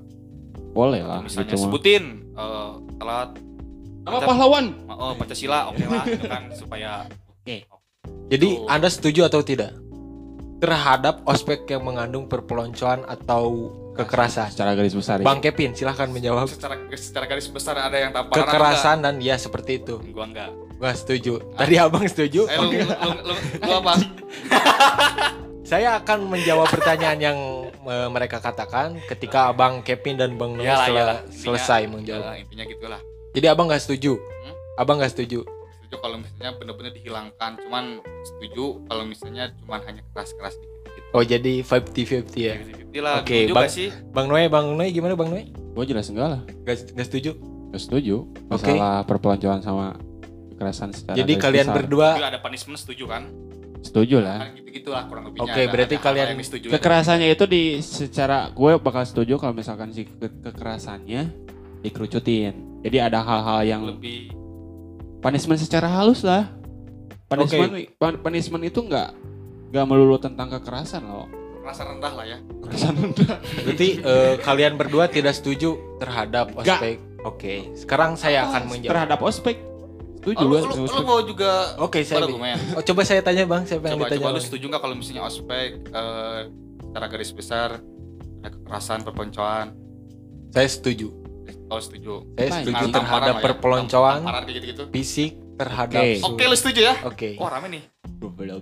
Speaker 2: Boleh
Speaker 1: atau
Speaker 2: lah
Speaker 1: misalnya
Speaker 2: gitu
Speaker 1: sebutin eh, telat
Speaker 2: Nama pahlawan.
Speaker 1: oh Pancasila oke lah gitu kan supaya
Speaker 3: Jadi
Speaker 1: Tuh.
Speaker 3: Anda setuju atau tidak terhadap ospek yang mengandung perpeloncoan atau kekerasan?
Speaker 2: Secara garis besar. ya.
Speaker 3: Bang Kevin silahkan menjawab.
Speaker 1: secara secara garis besar ada yang tamparan atau
Speaker 3: Kekerasan dan ya seperti itu.
Speaker 1: gua enggak
Speaker 3: Gua setuju. Tadi abang setuju.
Speaker 1: eh, lu, lu, lu, lu, lu apa
Speaker 3: Saya akan menjawab pertanyaan yang eh, mereka katakan ketika abang Kevin dan bang Noe
Speaker 1: Iyalah,
Speaker 3: sel-
Speaker 1: iyalah. Intinya-
Speaker 3: selesai menjawab.
Speaker 1: Ya, intinya gitulah
Speaker 3: Jadi abang nggak setuju.
Speaker 1: Hmm?
Speaker 3: Abang nggak setuju.
Speaker 1: setuju kalau misalnya benar-benar dihilangkan cuman setuju kalau misalnya cuman hanya keras-keras dikit gitu
Speaker 3: Oh jadi 50-50 ya.
Speaker 1: Gitu lah
Speaker 3: Oke, Bang-
Speaker 1: sih
Speaker 3: Bang Noe, Bang Noe gimana Bang Noe?
Speaker 2: Gue jelas enggak lah.
Speaker 3: Gak, gak setuju.
Speaker 2: Gak setuju. Masalah perpeloncoan sama kekerasan secara
Speaker 3: Jadi kalian
Speaker 2: besar.
Speaker 3: berdua
Speaker 1: juga ada punishment setuju kan
Speaker 2: setuju lah.
Speaker 1: kan gitu-gitulah kurang lebihnya
Speaker 3: Oke,
Speaker 1: Ada-
Speaker 3: berarti
Speaker 1: ada
Speaker 3: kalian-.
Speaker 2: Kekerasannya itu di secara gue bakal setuju kalau misalkan si ke- kekerasannya dikerucutin. Jadi ada hal-hal yang
Speaker 1: lebih
Speaker 2: punishment secara halus lah. Punishment pun- punishment itu enggak enggak melulu tentang kekerasan loh.
Speaker 1: rasa rendah lah ya
Speaker 2: Kekerasan rendah.
Speaker 3: Berarti eh, kalian berdua tidak setuju terhadap
Speaker 2: Nggak.
Speaker 3: ospek. Oke, sekarang saya akan menjawab.
Speaker 2: terhadap ospek. Setuju
Speaker 1: oh, lu, lu, lu mau juga
Speaker 3: Oke, saya
Speaker 1: berargumen
Speaker 3: Oh, coba saya tanya Bang, siapa yang
Speaker 1: coba
Speaker 3: ditanya?
Speaker 1: coba lu setuju nggak kalau misalnya ospek eh, secara garis besar ada kekerasan perpeloncoan
Speaker 3: Saya setuju.
Speaker 1: kalau setuju
Speaker 3: Saya setuju
Speaker 1: Tamparan
Speaker 3: terhadap
Speaker 1: ya,
Speaker 3: perpeloncoan
Speaker 1: kayak gitu-gitu
Speaker 3: fisik terhadap
Speaker 2: Oke.
Speaker 3: su-
Speaker 1: oke lu setuju ya
Speaker 3: Oke.
Speaker 1: wah rame nih
Speaker 2: Goblok.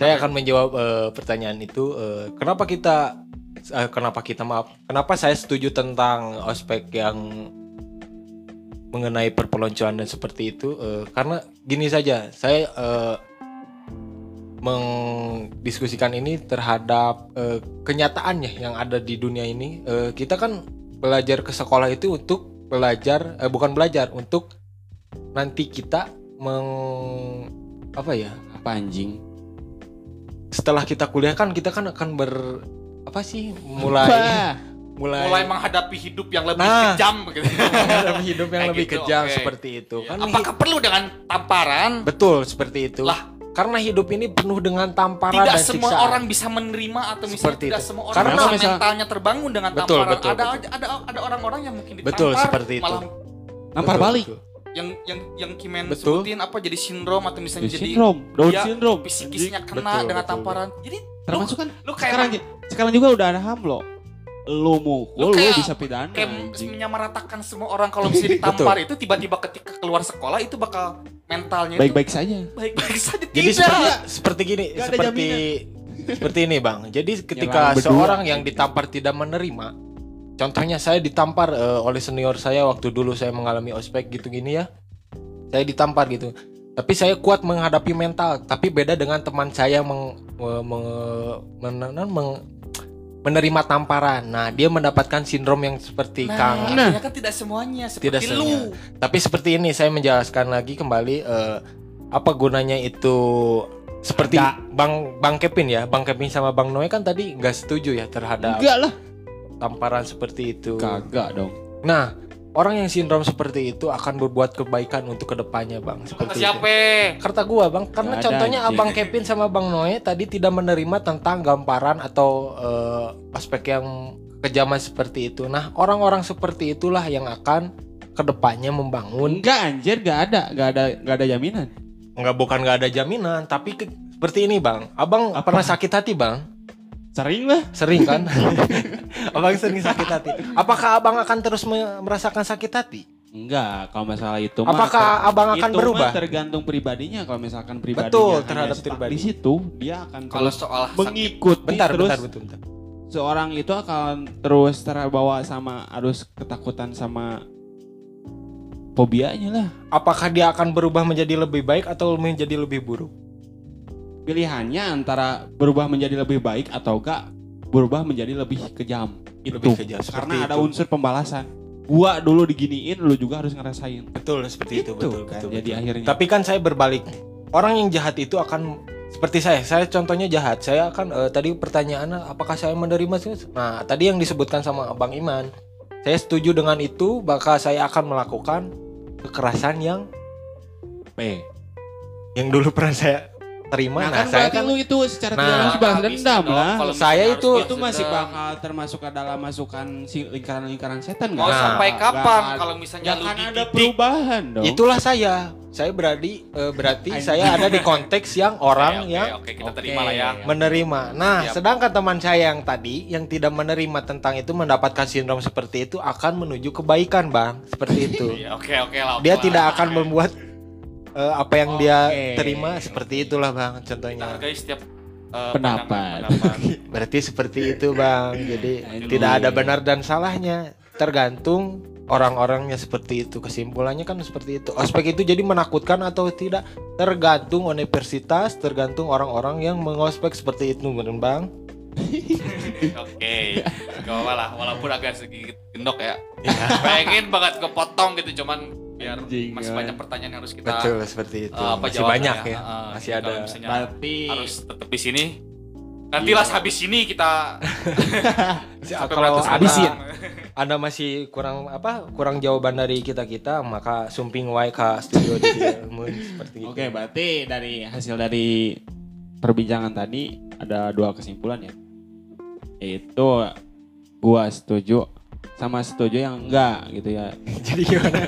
Speaker 3: Saya akan menjawab eh, pertanyaan itu. eh, kenapa kita, eh, kenapa kita maaf, kenapa saya setuju tentang ospek yang mengenai perpeloncoan dan seperti itu? eh, karena gini saja, saya eh, mendiskusikan ini terhadap eh, kenyataannya yang ada di dunia ini. Eh, kita kan belajar ke sekolah itu untuk belajar, eh, bukan belajar, untuk nanti kita meng apa ya?
Speaker 2: Apa anjing?
Speaker 3: setelah kita kuliah kan kita kan akan ber apa sih mulai. Mulai,
Speaker 1: mulai menghadapi hidup yang lebih
Speaker 3: Nah.
Speaker 1: kejam begitu
Speaker 3: menghadapi hidup yang lebih
Speaker 1: gitu,
Speaker 3: kejam
Speaker 1: oke.
Speaker 3: seperti itu
Speaker 1: Ya,
Speaker 3: kan
Speaker 1: apakah perlu dengan tamparan
Speaker 3: betul seperti itu
Speaker 1: Lah.
Speaker 3: karena hidup ini penuh dengan tamparan
Speaker 1: tidak
Speaker 3: dan
Speaker 1: semua
Speaker 3: siksaan
Speaker 1: orang bisa menerima atau misalnya
Speaker 3: Seperti
Speaker 1: tidak
Speaker 3: itu.
Speaker 1: semua orang
Speaker 3: Karena
Speaker 1: bisa
Speaker 2: misal-
Speaker 1: mentalnya terbangun dengan
Speaker 3: Betul,
Speaker 1: tamparan
Speaker 3: betul,
Speaker 1: ada
Speaker 3: betul.
Speaker 1: ada ada orang-orang yang mungkin ditampar
Speaker 3: Betul, seperti itu.
Speaker 1: malah
Speaker 2: Nampar
Speaker 3: Betul,
Speaker 2: balik.
Speaker 3: betul.
Speaker 1: yang yang yang Kimen
Speaker 3: Betul.
Speaker 1: sebutin apa jadi sindrom atau misalnya
Speaker 2: Jadi
Speaker 1: jadi
Speaker 2: sindrom, Down
Speaker 1: dia
Speaker 2: syndrome.
Speaker 1: psikisnya kena
Speaker 3: Betul,
Speaker 1: dengan
Speaker 3: betul,
Speaker 1: tamparan jadi
Speaker 2: Termasuk kan
Speaker 1: lu kayak
Speaker 2: sekarang sekarang juga udah ada HAM loh. Lu mukul
Speaker 1: Lu
Speaker 2: lu, bisa pidana.
Speaker 1: kayak
Speaker 2: anjing.
Speaker 1: menyamaratakan semua orang kalau misalnya ditampar itu tiba-tiba ketika keluar sekolah itu bakal mentalnya itu
Speaker 2: Baik-baik saja.
Speaker 1: baik-baik saja
Speaker 3: jadi
Speaker 1: tidak
Speaker 3: seperti seperti gini
Speaker 2: ada
Speaker 3: seperti seperti ini bang jadi ketika
Speaker 2: Nyerang berdua.
Speaker 3: seorang yang ditampar tidak menerima contohnya saya ditampar eh, oleh senior saya waktu dulu saya mengalami ospek gitu gini ya saya ditampar gitu tapi saya kuat menghadapi mental tapi beda dengan teman saya meng, me- me- men- meng- menerima tamparan nah dia mendapatkan sindrom yang seperti Kang
Speaker 1: nah, artinya kan tidak semuanya seperti
Speaker 3: Tidak
Speaker 1: lu
Speaker 3: semuanya. Tapi seperti ini saya menjelaskan lagi kembali eh, apa gunanya itu seperti
Speaker 2: Ada.
Speaker 3: Bang Bang Kevin ya, Bang Kevin sama Bang Noe kan tadi nggak setuju ya terhadap
Speaker 2: Enggak lah.
Speaker 3: tamparan seperti itu.
Speaker 2: Kagak dong.
Speaker 3: Nah, orang yang sindrom seperti itu akan berbuat kebaikan untuk ke depannya,
Speaker 1: Bang.
Speaker 3: Seperti itu.
Speaker 1: siapa
Speaker 3: Kata gua, Bang, karena
Speaker 2: Nggak ada,
Speaker 3: contohnya
Speaker 2: anjing.
Speaker 3: Abang Kevin sama Bang Noe tadi tidak menerima tentang gamparan atau eh, aspek yang kejaman seperti itu. Nah, orang-orang seperti itulah yang akan ke depannya membangun
Speaker 2: Enggak anjir, enggak ada, enggak ada enggak ada jaminan.
Speaker 3: nggak bukan nggak ada jaminan tapi ke- seperti ini bang abang
Speaker 2: Apa?
Speaker 3: pernah sakit hati bang
Speaker 2: Sering lah.
Speaker 3: sering kan? Abang sering sakit hati. Apakah abang akan terus me- merasakan sakit hati?
Speaker 2: Enggak, kalau masalah itu mah
Speaker 3: apakah abang akan
Speaker 2: itu mah
Speaker 3: berubah?
Speaker 2: tergantung pribadinya. Kalau misalkan pribadinya
Speaker 3: Betul, terhadap pribadi.
Speaker 2: di situ dia akan
Speaker 1: kalau soal sakit
Speaker 2: mengikuti
Speaker 3: bentar
Speaker 2: terus.
Speaker 3: bentar bentar, bentar.
Speaker 2: seorang itu akan terus terbawa sama arus ketakutan sama fobianya lah.
Speaker 3: Apakah dia akan berubah menjadi lebih baik atau menjadi lebih buruk
Speaker 2: pilihannya antara berubah menjadi lebih baik atau enggak berubah menjadi lebih kejam. Itu
Speaker 3: Lebih kejam,
Speaker 2: karena ada
Speaker 3: itu.
Speaker 2: unsur pembalasan. Gua dulu diginiin, lu juga harus ngerasain.
Speaker 3: betul seperti itu,
Speaker 2: Itu
Speaker 3: betul,
Speaker 2: kan,
Speaker 3: betul,
Speaker 2: jadi
Speaker 3: betul.
Speaker 2: akhirnya-
Speaker 3: Tapi kan saya berbalik. Orang yang jahat itu akan seperti saya. Saya contohnya jahat. Saya akan eh, tadi pertanyaannya apakah saya menerima sih? Nah, tadi yang disebutkan sama Abang Iman. Saya setuju dengan itu, maka saya akan melakukan kekerasan yang
Speaker 2: P.
Speaker 3: yang dulu pernah saya terima.
Speaker 2: Nah,
Speaker 3: Nah,
Speaker 2: kan
Speaker 3: saya
Speaker 2: berarti
Speaker 3: kan
Speaker 2: lu itu secara
Speaker 3: Nah,
Speaker 2: tidak langsung balas
Speaker 1: habis
Speaker 2: dendam
Speaker 1: dong,
Speaker 2: lah.
Speaker 1: kalau
Speaker 3: Saya itu-
Speaker 2: itu masih
Speaker 1: dendam.
Speaker 2: bakal termasuk ke dalam masukan si lingkaran-lingkaran setan
Speaker 1: Mau
Speaker 2: nggak?
Speaker 1: sampai
Speaker 2: Nggak
Speaker 1: kapan
Speaker 2: akan-
Speaker 1: kalau misalnya
Speaker 2: nggak
Speaker 1: lu
Speaker 2: akan ada perubahan dong.
Speaker 3: itulah saya. Saya berarti eh, berarti saya ada di konteks yang orang
Speaker 1: oke,
Speaker 3: yang
Speaker 1: oke, kita
Speaker 2: Oke.
Speaker 1: terima lah ya.
Speaker 3: menerima. Nah,
Speaker 1: Siap.
Speaker 3: sedangkan teman saya yang tadi yang tidak menerima tentang itu mendapatkan sindrom seperti itu akan menuju kebaikan, Bang. Seperti itu.
Speaker 1: Iya, oke oke lah.
Speaker 3: dia tidak akan membuat eh, apa yang dia
Speaker 2: Oke.
Speaker 3: terima seperti itulah, Bang. Contohnya.
Speaker 1: hargai setiap eh,
Speaker 2: Pendapat.
Speaker 3: Berarti seperti itu, Bang. Jadi
Speaker 2: Anjing.
Speaker 3: tidak ada benar dan salahnya. Tergantung orang-orangnya seperti itu. Kesimpulannya kan seperti itu. Ospek itu jadi menakutkan atau tidak tergantung universitas, tergantung orang-orang yang mengospek seperti itu, benar, Bang?
Speaker 1: Oke, gak apa lah, walaupun agak sedikit gendok ya. Pengen banget kepotong gitu, cuman biar
Speaker 2: Anjing,
Speaker 1: masih
Speaker 2: ya.
Speaker 1: banyak pertanyaan yang harus kita
Speaker 3: Betul seperti itu.
Speaker 1: eh, apa
Speaker 3: Masih banyak ya.
Speaker 1: Eh,
Speaker 3: Masih
Speaker 1: jadi
Speaker 3: ada.
Speaker 2: Berarti
Speaker 1: harus tetap di sini. Nantilah habis ini kita
Speaker 3: kalau habisin.
Speaker 1: orang.
Speaker 3: Anda masih kurang apa? Kurang jawaban dari kita-kita, maka sumping wae ka studio di seperti itu.
Speaker 2: Oke, berarti dari hasil dari perbincangan tadi ada dua kesimpulan ya. Yaitu gua setuju sama setuju yang enggak gitu ya.
Speaker 3: Jadi gimana?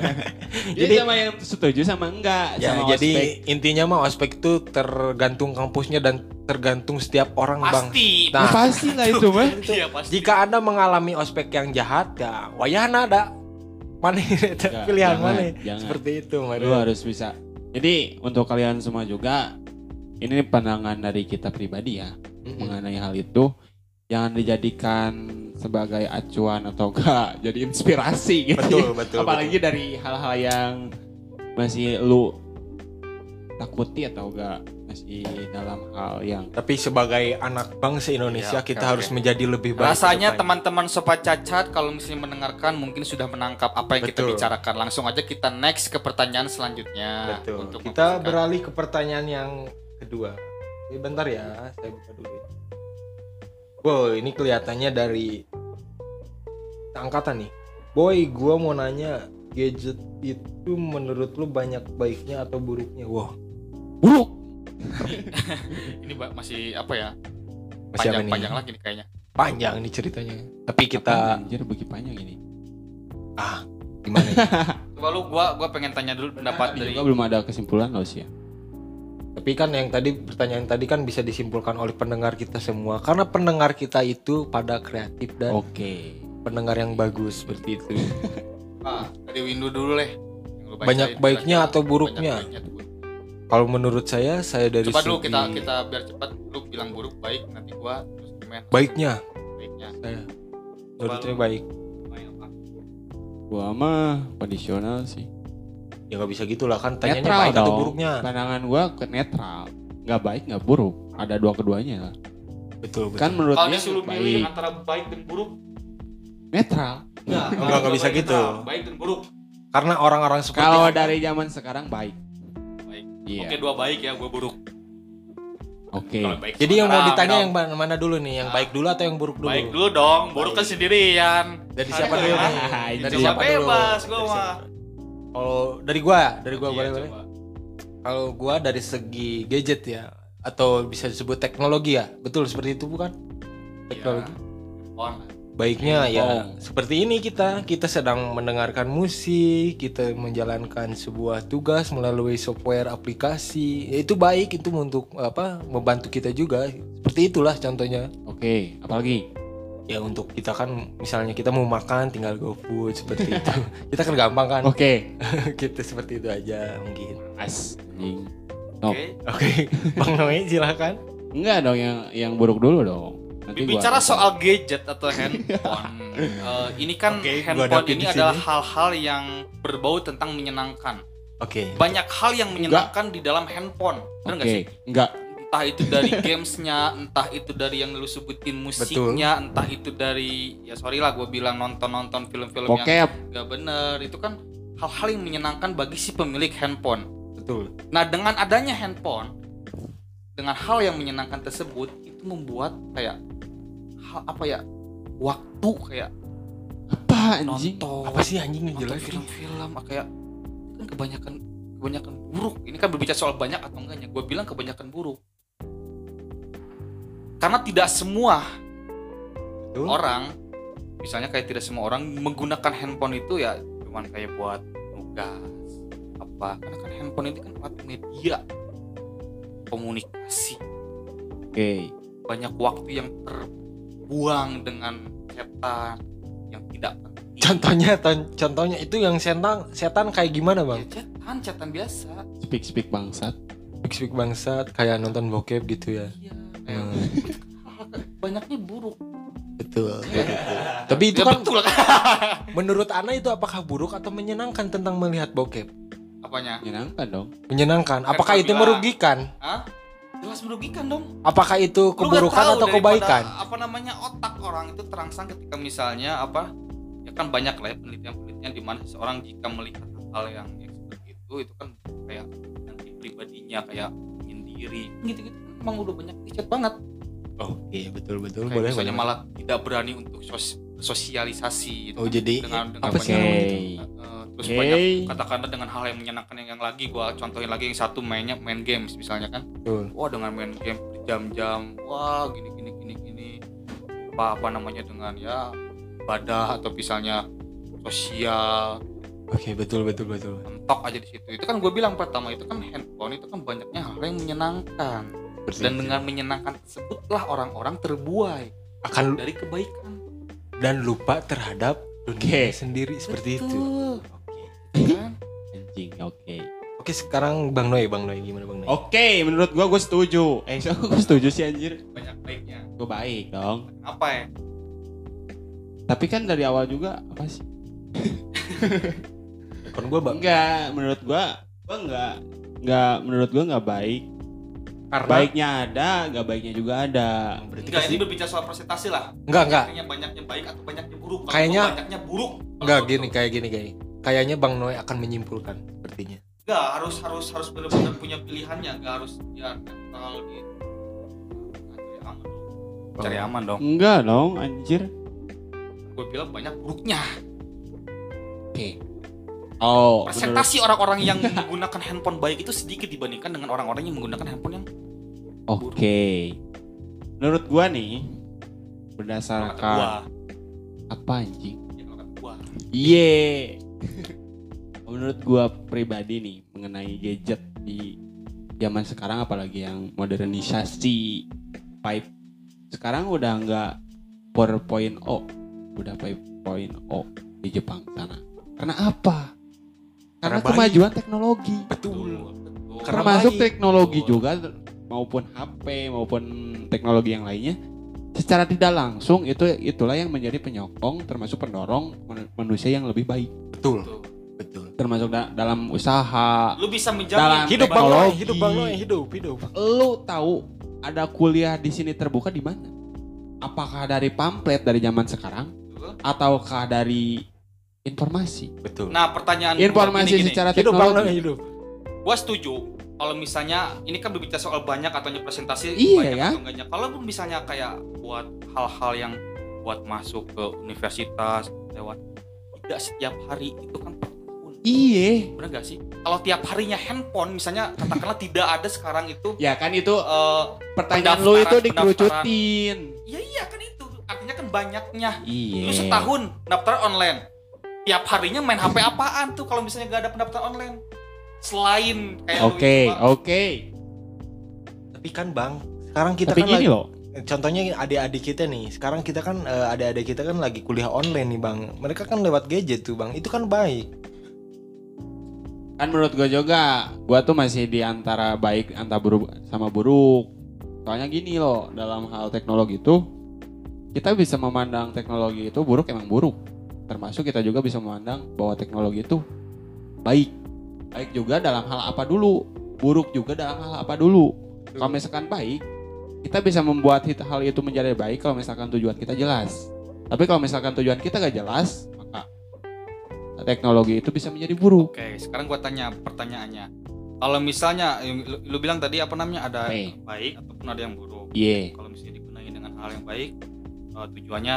Speaker 2: Jadi sama yang setuju sama enggak
Speaker 3: Ya,
Speaker 2: sama
Speaker 3: jadi
Speaker 2: ospek.
Speaker 3: intinya mah ospek itu tergantung kampusnya dan tergantung setiap orang, Bang.
Speaker 1: Pasti.
Speaker 3: Nah,
Speaker 2: Ya, pasti lah itu mah.
Speaker 1: Iya pasti.
Speaker 3: Jika Anda mengalami ospek yang jahat, ya wayahna ada. Mana itu
Speaker 2: Enggak,
Speaker 3: pilihan
Speaker 2: jangan,
Speaker 3: mana?
Speaker 2: jangan.
Speaker 3: Seperti itu,
Speaker 2: Lu harus bisa. Jadi untuk kalian semua juga ini pandangan dari kita pribadi ya
Speaker 3: Mm-mm.
Speaker 2: mengenai hal itu jangan dijadikan sebagai acuan atau enggak jadi inspirasi gitu.
Speaker 3: Betul, betul.
Speaker 2: Apalagi dari hal-hal yang masih lu takuti atau enggak masih dalam hal yang
Speaker 3: Tapi sebagai anak bangsa Indonesia
Speaker 1: oke,
Speaker 3: kita
Speaker 1: oke.
Speaker 3: harus menjadi lebih baik.
Speaker 1: Rasanya teman-teman sobat cacat kalau misalnya mendengarkan mungkin sudah menangkap apa yang kita
Speaker 3: Betul.
Speaker 1: bicarakan. Langsung aja kita next ke pertanyaan selanjutnya.
Speaker 3: Betul.
Speaker 1: Untuk
Speaker 3: kita beralih ke pertanyaan yang kedua. Ini bentar ya, saya buka dulu. Wow, ini kelihatannya dari angkatan nih. Boy, gua mau nanya gadget itu menurut lu banyak baiknya atau buruknya? Wah,
Speaker 2: buruk.
Speaker 1: ini Mbak, masih apa ya?
Speaker 3: masih apa nih?
Speaker 1: Panjang-panjang lagi nih kayaknya.
Speaker 3: Panjang nih ceritanya. Tapi kita
Speaker 2: anjir bagi panjang ini.
Speaker 3: gimana? ya?
Speaker 1: Coba lu gua gua pengen tanya dulu pendapat dari
Speaker 2: juga belum ada kesimpulan loh sih ya.
Speaker 3: Tapi kan yang tadi pertanyaan tadi kan bisa disimpulkan oleh pendengar kita semua karena pendengar kita itu pada kreatif dan
Speaker 2: Oke.
Speaker 3: pendengar yang bagus seperti itu.
Speaker 1: ah, dari Windu dulu leh.
Speaker 3: Banyak baiknya atau buruknya?
Speaker 1: banyak baiknya atau buruk.
Speaker 3: Kalau menurut saya, saya dari
Speaker 1: Coba dulu
Speaker 3: segi
Speaker 1: kita kita biar cepat lu bilang buruk baik nanti gua terus komen
Speaker 3: baiknya
Speaker 1: baiknya.
Speaker 3: saya menurut saya baik.
Speaker 2: Gua mah kondisional sih.
Speaker 3: Ya nggak bisa gitulah kan tanyanya
Speaker 2: netral
Speaker 3: baik
Speaker 2: dong.
Speaker 3: atau buruknya.
Speaker 2: Pandangan gua ke netral. Nggak baik nggak buruk. Ada dua keduanya lah.
Speaker 3: Betul betul.
Speaker 2: Kan menurut
Speaker 1: Kalau
Speaker 2: dia
Speaker 1: disuruh milih
Speaker 2: baik.
Speaker 1: antara baik dan buruk,
Speaker 2: Netral.
Speaker 1: enggak,
Speaker 3: Enggak, enggak bisa gitu.
Speaker 1: Baik dan buruk.
Speaker 3: Karena orang-orang seperti
Speaker 2: Kalau dari zaman sekarang baik.
Speaker 1: Baik.
Speaker 2: Iya.
Speaker 1: Oke, dua baik ya, gua buruk.
Speaker 2: Oke.
Speaker 1: Baik
Speaker 3: Jadi yang mau ditanya
Speaker 1: dong.
Speaker 3: yang mana mana dulu nih? Yang
Speaker 1: Ah.
Speaker 3: baik dulu atau yang buruk dulu?
Speaker 1: baik dulu dong, buruk kan
Speaker 3: Baik.
Speaker 1: sendirian.
Speaker 3: Dari siapa dulu nih?
Speaker 2: Dari
Speaker 3: siapa dulu?
Speaker 1: bebas gua
Speaker 3: Dari
Speaker 1: mah.
Speaker 3: Kalau dari gua, dari gua
Speaker 1: Iya,
Speaker 3: boleh boleh. Kalau gua dari segi gadget ya atau bisa disebut teknologi ya. Betul seperti itu bukan? Teknologi.
Speaker 1: On.
Speaker 3: Baiknya ya seperti ini kita kita sedang mendengarkan musik, kita menjalankan sebuah tugas melalui software aplikasi. Ya, itu baik itu untuk apa? membantu kita juga. Seperti itulah contohnya.
Speaker 2: Oke. Apalagi?
Speaker 3: Ya untuk kita kan misalnya kita mau makan tinggal GoFood seperti itu. kita kan gampang kan.
Speaker 2: Oke.
Speaker 3: kita seperti itu aja mungkin.
Speaker 2: As.
Speaker 1: Oke.
Speaker 3: Oke, Bang Noe silakan.
Speaker 2: Enggak dong yang yang buruk dulu dong. Nanti gua-
Speaker 1: Bicara soal gadget atau handphone, eh, ini kan
Speaker 3: gua
Speaker 1: handphone ini adalah hal-hal yang berbau tentang menyenangkan.
Speaker 3: Oke.
Speaker 1: Banyak hal yang menyenangkan di dalam handphone. Benar
Speaker 2: Oke.
Speaker 1: sih?
Speaker 2: Enggak.
Speaker 1: Entah itu dari gamesnya entah itu dari yang lu sebutin musiknya entah itu dari ya sorry lah gue bilang nonton nonton film-film yang gak bener. Itu kan hal-hal yang menyenangkan bagi si pemilik handphone.
Speaker 3: Betul.
Speaker 1: Nah dengan adanya handphone dengan hal yang menyenangkan tersebut itu membuat kayak hal apa ya waktu kayak
Speaker 2: Apa anjing?
Speaker 1: nonton
Speaker 3: apa sih anjing
Speaker 1: nonton
Speaker 3: ngejelasin
Speaker 1: film-film kayak kan kebanyakan kebanyakan buruk. Ini kan berbicara soal banyak atau enggaknya. Gue bilang kebanyakan buruk karena tidak semua
Speaker 3: Betul.
Speaker 1: orang misalnya kayak tidak semua orang menggunakan handphone itu ya cuman kayak buat nugas apa karena kan handphone ini kan alat media komunikasi
Speaker 2: Oke.
Speaker 1: banyak waktu yang terbuang dengan chatan yang tidak penting
Speaker 3: contohnya contohnya itu yang setan setan kayak gimana
Speaker 1: ya,
Speaker 3: bang
Speaker 1: chatan chatan biasa
Speaker 2: Speak speak bangsat.
Speaker 3: Big Speak bangsat kayak nonton bokep gitu ya
Speaker 1: Iya,
Speaker 3: Hmm.
Speaker 1: banyaknya buruk.
Speaker 3: betul tapi itu
Speaker 1: Ya,
Speaker 3: kan
Speaker 1: betul
Speaker 3: menurut Ana itu apakah buruk atau menyenangkan tentang melihat bokep
Speaker 1: Apanya?
Speaker 2: Menyenangkan dong.
Speaker 3: menyenangkan
Speaker 1: Kan
Speaker 3: apakah itu
Speaker 1: bilang.
Speaker 3: merugikan
Speaker 1: Hah? Jelas merugikan dong.
Speaker 3: apakah itu keburukan atau kebaikan
Speaker 1: Apa namanya otak orang itu terangsang ketika misalnya apa? Ya kan banyak lah ya penelitian-penelitian di mana seseorang jika melihat hal yang, yang seperti itu itu kan kayak nanti pribadinya kayak menyendiri gitu-gitu kan emang udah banyak riset banget.
Speaker 3: oh iya betul betul.
Speaker 1: Kayak
Speaker 3: boleh
Speaker 1: misalnya
Speaker 3: boleh.
Speaker 1: malah tidak berani untuk sos- sosialisasi gitu
Speaker 3: oh jadi
Speaker 1: dengan dengan
Speaker 3: apa sih?
Speaker 1: banyak-. Eh, terus
Speaker 2: Oke.
Speaker 1: banyak katakanlah dengan hal yang menyenangkan yang, yang lagi. Gua contohin lagi yang satu mainnya main games misalnya kan.
Speaker 3: Betul.
Speaker 1: wah dengan main game berjam-jam. Wah gini gini gini gini. Apa apa namanya dengan ya ibadah atau misalnya sosial.
Speaker 3: Oke betul betul betul.
Speaker 1: Mentok aja di situ. Itu kan gue bilang pertama itu kan handphone itu kan banyaknya hal yang menyenangkan dan dengan menyenangkan tersebutlah orang-orang terbuai
Speaker 3: akan
Speaker 1: dari kebaikan
Speaker 3: dan lupa terhadap dunia sendiri seperti itu
Speaker 1: Betul.
Speaker 3: oke
Speaker 1: kan
Speaker 2: Anjing. Oke.
Speaker 3: oke sekarang bang Noy bang Noy gimana bang Noy
Speaker 2: Oke, menurut gua gue setuju. Eh, so, gue setuju sih anjir.
Speaker 1: banyak baiknya
Speaker 2: Gue baik dong.
Speaker 1: apa ya
Speaker 2: Tapi kan dari awal juga apa sih?
Speaker 3: kan gue bang
Speaker 2: Enggak, menurut gua gua enggak enggak menurut gua enggak baik.
Speaker 3: Karena
Speaker 2: Baiknya ada, enggak baiknya juga ada.
Speaker 3: berarti
Speaker 1: Enggak, ini berbicara soal presentasi lah.
Speaker 3: enggak enggak
Speaker 1: Banyaknya banyaknya baik atau banyaknya buruk. Kalau
Speaker 3: Kayaknya-
Speaker 1: banyaknya buruk.
Speaker 3: Enggak gini
Speaker 1: tuh-
Speaker 3: kayak gini kayak kayaknya bang Noy akan menyimpulkan sepertinya
Speaker 1: Enggak, harus harus harus benar-benar punya pilihannya, enggak harus ya netral gitu. Cari aman dong. Cari aman dong.
Speaker 2: Enggak dong, anjir.
Speaker 1: Gue bilang banyak buruknya.
Speaker 2: Oke. Oh,
Speaker 1: Presentasi orang-orang yang menggunakan handphone baik itu sedikit dibandingkan dengan orang-orang yang menggunakan handphone yang
Speaker 2: Oke. Menurut gua nih berdasarkan
Speaker 1: gua,
Speaker 2: apa anjing?
Speaker 1: ya gua.
Speaker 2: Iye. Menurut gua pribadi nih mengenai gadget di zaman sekarang apalagi yang modernisasi 5 sekarang udah nggak 4.0 udah 5.0 di Jepang sana. Karena apa? Karena,
Speaker 3: Karena baik.
Speaker 2: kemajuan teknologi.
Speaker 3: betul
Speaker 1: Betul.
Speaker 3: Karena
Speaker 2: termasuk
Speaker 3: baik.
Speaker 2: teknologi
Speaker 1: Betul.
Speaker 2: juga maupun HP maupun teknologi yang lainnya secara tidak langsung itu itulah yang menjadi penyokong termasuk pendorong manusia yang lebih baik
Speaker 3: betul
Speaker 1: Betul.
Speaker 3: betul
Speaker 2: termasuk da- dalam usaha
Speaker 1: Lu bisa
Speaker 2: Dalam
Speaker 1: menjamin
Speaker 3: hidup bang
Speaker 2: Teknologi.
Speaker 3: hidup bang Noy hidup hidup
Speaker 2: lu tahu ada kuliah di sini terbuka di mana apakah dari pamflet dari zaman sekarang ataukah dari informasi.
Speaker 3: Betul.
Speaker 1: Nah, pertanyaan
Speaker 2: informasi
Speaker 1: gini-gini.
Speaker 2: secara
Speaker 3: hidup bang Noy
Speaker 2: teknologi.
Speaker 3: hidup.
Speaker 1: Gua setuju kalau misalnya ini kan berbicara soal banyak atau presentasi
Speaker 2: Iya,
Speaker 1: banyak
Speaker 2: ya.
Speaker 1: atau enggaknya. Kalau misalnya kayak buat hal-hal yang buat masuk ke universitas lewat tidak setiap hari itu kan
Speaker 2: iye
Speaker 1: bener gak sih? Kalau tiap harinya handphone misalnya katakanlah tidak ada sekarang itu
Speaker 2: ya kan itu
Speaker 1: eh
Speaker 2: pertanyaan lu itu dikerucutin.
Speaker 1: Ya iya kan itu. Artinya kan banyaknya.
Speaker 2: Iya.
Speaker 1: Lu setahun daftar online tiap harinya main HP apaan tuh kalau misalnya gak ada pendaftaran online selain kayak
Speaker 2: Oke,
Speaker 1: itu, Pak.
Speaker 2: oke.
Speaker 3: tapi kan bang sekarang kita
Speaker 2: Tapi
Speaker 3: kan
Speaker 2: gini
Speaker 3: lagi,
Speaker 2: loh.
Speaker 3: contohnya adik-adik kita nih sekarang kita kan eh, adik-adik kita kan lagi kuliah online nih bang mereka kan lewat gadget tuh bang itu kan baik
Speaker 2: Kan menurut gue juga, gue tuh masih di antara baik antara buruk sama buruk. Soalnya gini loh, dalam hal teknologi itu kita bisa memandang teknologi itu buruk emang buruk. Termasuk kita juga bisa memandang bahwa teknologi itu baik. Baik juga dalam hal apa dulu, buruk juga dalam hal apa dulu. Kalau misalkan baik, kita bisa membuat hal itu menjadi baik kalau misalkan tujuan kita jelas. Tapi kalau misalkan tujuan kita gak jelas, maka teknologi itu bisa menjadi buruk.
Speaker 1: Oke, sekarang gua tanya pertanyaannya. Kalau misalnya lu, lu bilang tadi apa namanya ada
Speaker 2: Baik.
Speaker 1: yang baik ataupun ada yang buruk.
Speaker 2: Iya.
Speaker 1: Kalau misalnya digunakan dengan hal yang baik, eh, tujuannya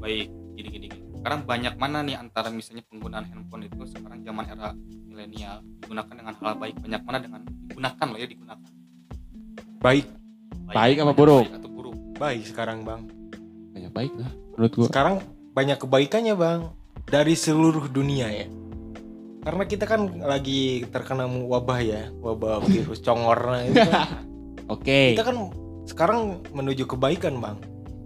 Speaker 1: baik. Gini gini. gini. Sekarang banyak mana nih antara misalnya penggunaan handphone itu sekarang zaman era milenial digunakan dengan hal baik, banyak mana dengan digunakan loh ya digunakan.
Speaker 3: Baik,
Speaker 2: Baik apa
Speaker 1: banyak
Speaker 2: buruk?
Speaker 1: baik atau buruk?
Speaker 3: baik sekarang bang.
Speaker 2: Banyak baik lah menurut gua.
Speaker 3: Sekarang banyak kebaikannya bang dari seluruh dunia ya. Karena kita kan lagi terkena wabah ya, wabah virus congor nah itu kan.
Speaker 2: Oke.
Speaker 3: Kita kan sekarang menuju kebaikan bang.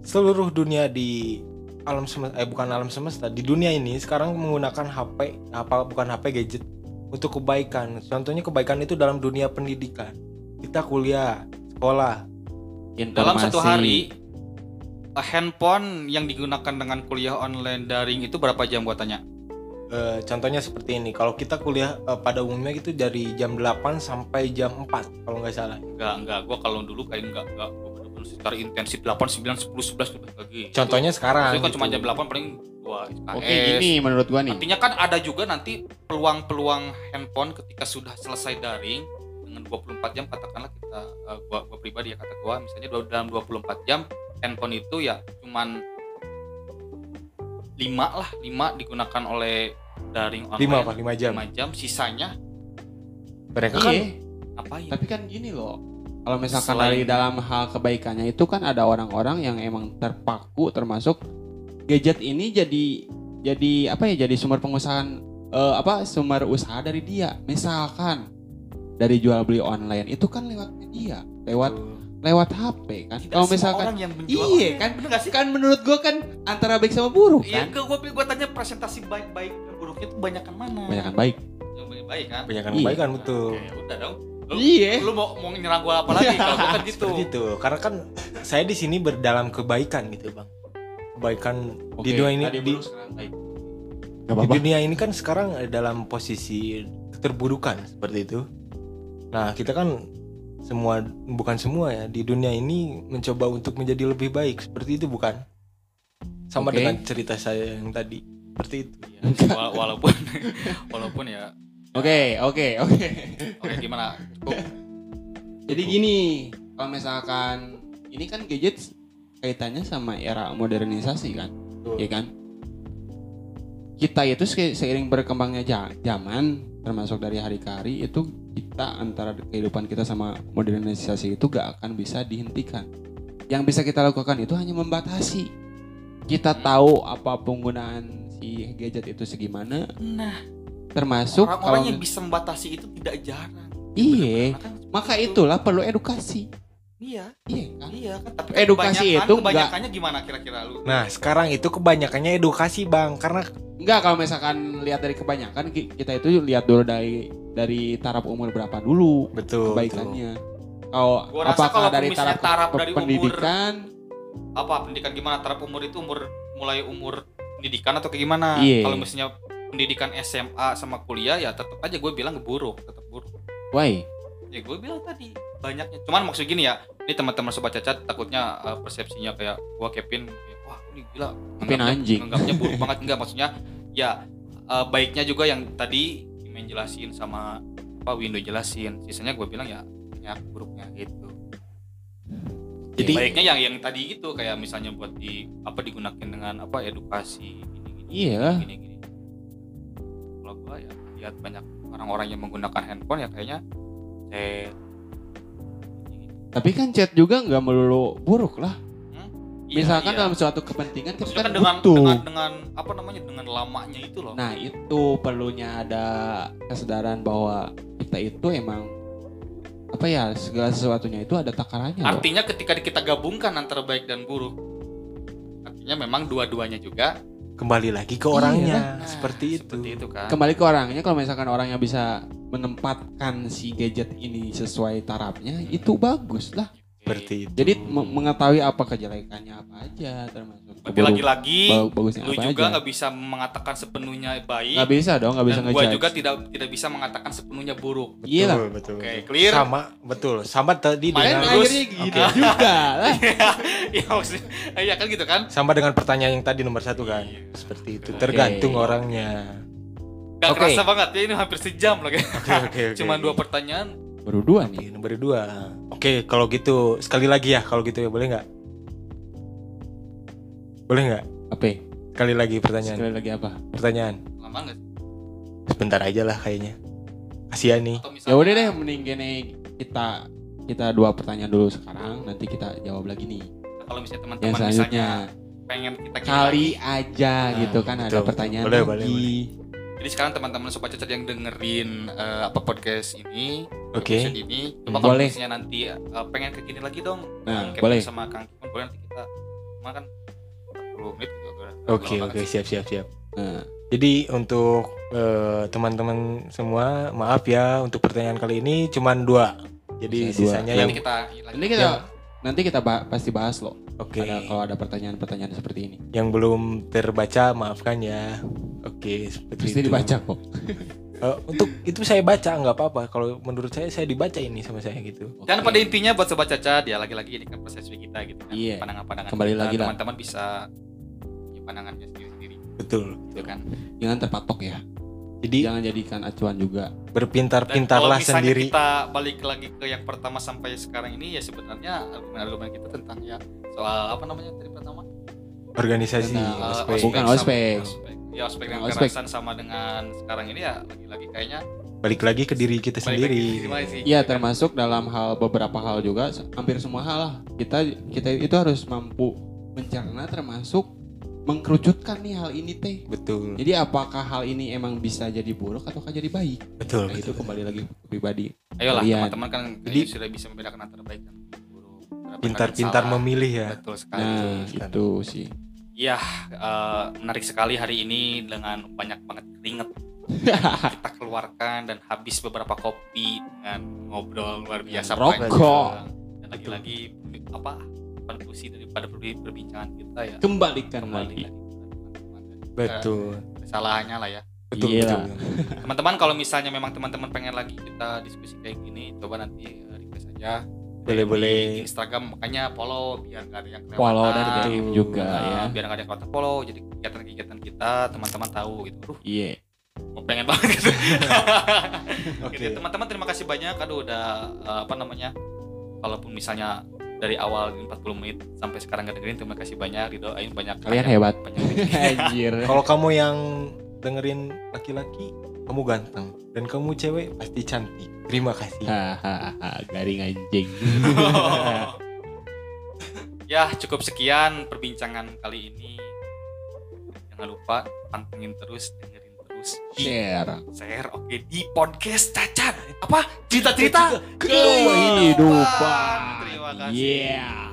Speaker 3: Seluruh dunia di alam semesta, eh bukan alam semesta, di dunia ini sekarang menggunakan HP, apa bukan HP gadget untuk kebaikan. Contohnya kebaikan itu dalam dunia pendidikan. Kita kuliah, sekolah,
Speaker 1: Dalam satu
Speaker 2: Informasi.
Speaker 1: hari eh, handphone yang digunakan dengan kuliah online daring itu berapa jam gua tanya?
Speaker 3: Eh, contohnya seperti ini kalau kita kuliah eh, pada umumnya itu dari jam 8 sampai jam 4 kalau nggak salah
Speaker 1: Enggak, enggak. Gua kalau dulu kayak enggak, enggak. Bener-bener secara intensif 8, 9, 10, 11 udah lagi.
Speaker 3: contohnya sekarang
Speaker 1: Itu kan
Speaker 3: gitu.
Speaker 1: cuma jam 8 paling dua SKS.
Speaker 2: Oke, gini menurut gua nih.
Speaker 1: Artinya kan ada juga nanti peluang-peluang handphone ketika sudah selesai daring dengan 24 jam katakanlah kita eh, gua, gua pribadi ya kata gua misalnya dua- dalam 24 jam handphone itu ya cuman 5 lah 5 digunakan oleh daring online
Speaker 3: 5 apa 5 jam
Speaker 1: 5 jam sisanya
Speaker 3: mereka kan
Speaker 2: Iya.
Speaker 1: ngapain
Speaker 2: Tapi kan gini loh. Kalau misalkan
Speaker 1: Selain-
Speaker 2: dari dalam hal kebaikannya itu kan ada orang-orang yang emang terpaku termasuk gadget ini jadi jadi apa ya jadi sumber pengusahaan eh, apa sumber usaha dari dia. Misalkan dari jual beli online itu kan lewat media, lewat lewat HP kan.
Speaker 1: Tidak
Speaker 2: Kalau misalkan
Speaker 1: orang yang menjual
Speaker 2: Iya
Speaker 1: online.
Speaker 2: kan
Speaker 1: bener gak sih
Speaker 2: kan menurut gua kan antara baik sama buruk
Speaker 1: Iya,
Speaker 2: kan.
Speaker 1: gua, gua, gua tanya presentasi baik-baik dan buruknya itu banyakan mana?
Speaker 2: Kebanyakan baik.
Speaker 1: Yang baik-baik kan?
Speaker 3: kebanyakan
Speaker 2: Iya.
Speaker 3: kebaikan betul
Speaker 1: Oke, ya udah dong. Lu,
Speaker 2: Iya.
Speaker 1: lu mau mau nyerang gua apa lagi kalau gua kan gitu.
Speaker 3: seperti itu karena kan saya di sini berdalam kebaikan gitu bang kebaikan di
Speaker 2: Oke,
Speaker 3: dunia ini
Speaker 2: tadi
Speaker 3: di,
Speaker 2: sekarang baik. Gak
Speaker 3: di
Speaker 2: apa-apa.
Speaker 3: dunia ini kan sekarang dalam posisi keterburukan seperti itu nah kita kan semua bukan semua ya di dunia ini mencoba untuk menjadi lebih baik seperti itu bukan sama
Speaker 2: Oke.
Speaker 3: dengan cerita saya yang tadi seperti itu
Speaker 1: Wala- walaupun walaupun ya
Speaker 2: Oke, oke, oke.
Speaker 1: oke gimana cukup
Speaker 2: Jadi gini, kalau misalkan ini kan gadget kaitannya sama era modernisasi kan,
Speaker 3: Betul.
Speaker 2: ya kan? Kita itu se- seiring berkembangnya zaman, termasuk dari hari ke hari itu kita antara kehidupan kita sama modernisasi itu gak akan bisa dihentikan. Yang bisa kita lakukan itu hanya membatasi. Kita tahu apa penggunaan si gadget itu segimana,
Speaker 1: nah
Speaker 2: termasuk
Speaker 1: orang-orang
Speaker 2: kalau
Speaker 1: yang bisa membatasi itu tidak jarang
Speaker 2: iya,
Speaker 1: kan
Speaker 2: maka
Speaker 1: itu-
Speaker 2: itulah perlu edukasi.
Speaker 1: iya
Speaker 2: Iya kan?
Speaker 1: iya kan tapi
Speaker 2: Edukasi
Speaker 1: kebanyakan-
Speaker 2: itu
Speaker 1: kebanyakannya gimana kira-kira lu
Speaker 3: nah sekarang itu kebanyakannya edukasi bang karena
Speaker 2: Enggak kalau misalkan lihat dari kebanyakan ki- kita itu lihat dulu dari dari taraf umur berapa dulu
Speaker 3: betul
Speaker 2: kebaikannya. Kalau
Speaker 1: Gua rasa
Speaker 2: apakah
Speaker 1: kalau
Speaker 2: dari taraf,
Speaker 1: taraf dari umur-
Speaker 2: pendidikan?
Speaker 1: apa pendidikan gimana taraf umur itu umur mulai umur pendidikan atau kayak gimana
Speaker 2: Iya.
Speaker 1: kalau misalnya pendidikan SMA sama kuliah ya tetap aja gue bilang buruk tetap buruk
Speaker 2: Why?
Speaker 1: ya gue bilang tadi banyaknya. Cuman maksud gini ya ini teman-teman sobat cacat takutnya uh, persepsinya kayak gua Kevin kayak, wah ini gila.
Speaker 2: Kevin anjing.
Speaker 1: nganggapnya buruk banget. Enggak maksudnya ya uh, baiknya juga yang tadi Imen jelasin sama apa Window jelasin. Sisanya gue bilang ya banyak buruknya gitu.
Speaker 3: Jadi-
Speaker 1: baiknya yang yang tadi gitu kayak misalnya buat di apa digunakan dengan apa edukasi gini gini
Speaker 2: Iya.
Speaker 1: gini gini kalau gua ya lihat banyak orang-orang yang menggunakan handphone ya kayaknya chat
Speaker 2: Tapi kan chat juga nggak melulu buruk lah.
Speaker 1: Iya,
Speaker 2: misalkan
Speaker 1: iya.
Speaker 2: dalam suatu kepentingan kita kan
Speaker 1: dengan,
Speaker 2: butuh.
Speaker 1: dengan dengan apa namanya dengan lamanya itu loh
Speaker 2: Nah itu perlunya ada kesadaran bahwa kita itu emang apa ya segala sesuatunya itu ada takarannya loh.
Speaker 1: artinya ketika kita gabungkan antara baik dan buruk artinya memang dua-duanya juga
Speaker 3: kembali lagi ke orangnya.
Speaker 2: Iya,
Speaker 1: nah,
Speaker 3: seperti itu.
Speaker 1: Seperti itu kan?
Speaker 2: Kembali ke orangnya kalau misalkan orang yang bisa menempatkan si gadget ini sesuai tarafnya itu bagus lah.
Speaker 3: Seperti itu.
Speaker 2: Jadi me- mengetahui apa kejelekannya apa aja termasuk
Speaker 1: Berarti
Speaker 2: keburuk-
Speaker 1: lagi-lagi
Speaker 2: bagusnya
Speaker 1: lu
Speaker 2: apa
Speaker 1: juga nggak bisa mengatakan sepenuhnya baik.
Speaker 2: Nggak bisa dong, nggak bisa
Speaker 1: dan gua
Speaker 2: ngejudge.
Speaker 1: juga tidak tidak bisa mengatakan sepenuhnya buruk.
Speaker 2: Iya lah.
Speaker 3: Betul, betul.
Speaker 1: Oke,
Speaker 3: betul.
Speaker 1: clear.
Speaker 3: Sama, betul. Sama tadi
Speaker 1: Main
Speaker 3: dengan
Speaker 1: terus.
Speaker 2: akhirnya gini
Speaker 1: Oke.
Speaker 2: juga lah.
Speaker 1: Iya maksudnya, iya kan gitu kan?
Speaker 3: sama dengan pertanyaan yang tadi nomor satu kan. Seperti itu. Tergantung orangnya.
Speaker 1: Gak
Speaker 3: Oke.
Speaker 1: kerasa banget ya ini hampir sejam loh kayak.
Speaker 3: Oke, oke, oke.
Speaker 1: Cuma dua pertanyaan.
Speaker 2: Baru dua
Speaker 3: Oke,
Speaker 2: nih.
Speaker 3: nomor dua. Oke, kalau gitu sekali lagi ya, kalau gitu ya boleh nggak? Boleh nggak?
Speaker 2: Apa? ya?
Speaker 3: Sekali lagi pertanyaan.
Speaker 2: Sekali lagi apa?
Speaker 3: Pertanyaan.
Speaker 1: Lama nggak sih?
Speaker 3: Sebentar aja lah kayaknya. Kasihan nih.
Speaker 2: Ya udah deh, mending gini kita kita dua pertanyaan dulu sekarang, nanti kita jawab lagi nih.
Speaker 1: kalau misalnya
Speaker 2: Yang
Speaker 1: teman-teman
Speaker 2: selanjutnya
Speaker 1: misalnya pengen kita
Speaker 2: kali
Speaker 1: lagi.
Speaker 2: aja
Speaker 3: Nah,
Speaker 2: gitu kan ada
Speaker 3: betul,
Speaker 2: pertanyaan
Speaker 3: boleh,
Speaker 2: lagi.
Speaker 3: boleh, boleh.
Speaker 1: Jadi sekarang teman-teman sobat cacat yang dengerin eh, apa podcast ini,
Speaker 3: Oke.
Speaker 1: episode ini,
Speaker 3: Hmm,
Speaker 1: coba kalau
Speaker 2: boleh.
Speaker 1: misalnya nanti eh, pengen ke gini lagi dong,
Speaker 2: Nah,
Speaker 1: Kevin
Speaker 2: boleh.
Speaker 1: sama Kang Kimon boleh nanti kita cuma kan 40 menit gitu. udah
Speaker 3: Oke, oke, siap, siap, siap.
Speaker 2: Nah,
Speaker 3: Jadi untuk eh, teman-teman semua, maaf ya untuk pertanyaan kali ini cuman dua. Jadi
Speaker 2: Bisa dua.
Speaker 3: sisanya yang
Speaker 1: Nanti kita
Speaker 2: ini kita nanti kita ba- pasti bahas loh.
Speaker 3: Oke,
Speaker 2: Ada kalau ada pertanyaan-pertanyaan seperti ini.
Speaker 3: yang belum terbaca maafkan ya. Oke, seperti
Speaker 2: Pasti
Speaker 3: itu.
Speaker 2: dibaca kok.
Speaker 3: Eh, untuk itu saya baca nggak apa-apa. Kalau menurut saya saya dibaca ini sama saya gitu.
Speaker 1: Dan
Speaker 2: Oke.
Speaker 1: pada intinya buat sobat cacat ya lagi-lagi ini kan persepsi kita gitu kan.
Speaker 2: Iya.
Speaker 1: Pandangan-pandangan
Speaker 2: Kembali
Speaker 1: kita,
Speaker 2: lagi lah.
Speaker 1: teman-teman bisa ya, pandangannya sendiri-sendiri
Speaker 3: Betul.
Speaker 1: gitu kan.
Speaker 2: jangan terpatok ya.
Speaker 3: Jadi
Speaker 2: Jangan jadikan acuan juga.
Speaker 3: Berpintar-pintarlah sendiri.
Speaker 1: kita balik lagi ke yang pertama sampai sekarang ini ya sebenarnya argumen-argumen kita tentang ya soal apa namanya tadi pertama
Speaker 3: Organisasi
Speaker 2: Tentang,
Speaker 1: Eh,
Speaker 3: ospek.
Speaker 2: bukan
Speaker 1: sama-
Speaker 2: ospek.
Speaker 1: ospek. Ya ospek dan
Speaker 2: Ospek.
Speaker 1: kekerasan sama dengan sekarang ini ya lagi-lagi kayaknya
Speaker 3: balik lagi ke diri kita
Speaker 1: balik
Speaker 3: sendiri.
Speaker 2: Iya termasuk dalam hal beberapa hal juga hampir semua hal lah kita kita itu harus mampu mencerna termasuk mengkerucutkan nih hal ini teh.
Speaker 3: Betul.
Speaker 2: Jadi apakah hal ini emang bisa jadi buruk ataukah jadi baik?
Speaker 3: Betul.
Speaker 2: Nah, itu
Speaker 3: betul.
Speaker 2: kembali lagi ke pribadi.
Speaker 1: Ayolah teman-teman kan
Speaker 3: Jadi-
Speaker 1: sudah bisa membedakan antara baik dan buruk.
Speaker 3: Pintar-pintar memilih ya.
Speaker 1: Betul sekali.
Speaker 2: Nah,
Speaker 3: betul.
Speaker 2: itu sih.
Speaker 1: Ya, eh, menarik sekali hari ini dengan banyak banget keringet kita keluarkan dan habis beberapa kopi dengan ngobrol luar biasa
Speaker 2: Rokok.
Speaker 1: dan lagi-lagi apa konklusi daripada perbi- perbincangan kita ya
Speaker 2: Kembalikan
Speaker 1: kembali
Speaker 2: lagi.
Speaker 1: lagi teman-teman
Speaker 3: Betul.
Speaker 1: kesalahannya lah ya
Speaker 3: Betul.
Speaker 2: Iya
Speaker 3: betul.
Speaker 1: teman-teman kalau misalnya memang teman-teman pengen lagi kita diskusi kayak gini coba nanti eh, request aja
Speaker 3: Boleh, boleh.
Speaker 1: Instagram makanya follow biar gak ada yang kelewatan
Speaker 2: Follow dan juga
Speaker 1: Nah,
Speaker 2: ya.
Speaker 1: biar gak ada yang kelewatan follow jadi kegiatan-kegiatan kita teman-teman tahu gitu
Speaker 2: Iya.
Speaker 1: mau pengen banget gitu.
Speaker 3: Oke.
Speaker 1: Gitu. Teman-teman terima kasih banyak. Aduh udah eh, apa namanya? Kalaupun misalnya dari awal 40 menit sampai sekarang gak dengerin terima kasih banyak didoain banyak
Speaker 2: Kalian
Speaker 1: banyak-
Speaker 2: hebat.
Speaker 1: banyak.
Speaker 2: Anjir.
Speaker 3: Kalau kamu yang dengerin laki-laki, kamu ganteng dan kamu cewek pasti cantik. Terima kasih.
Speaker 2: Hahaha, garing anjing.
Speaker 1: ya cukup sekian perbincangan kali ini. Jangan lupa pantengin terus terus
Speaker 2: Share.
Speaker 1: share oke di podcast cacat apa cerita-cerita
Speaker 2: Kehidupan.
Speaker 1: terima kasih
Speaker 2: Yeah.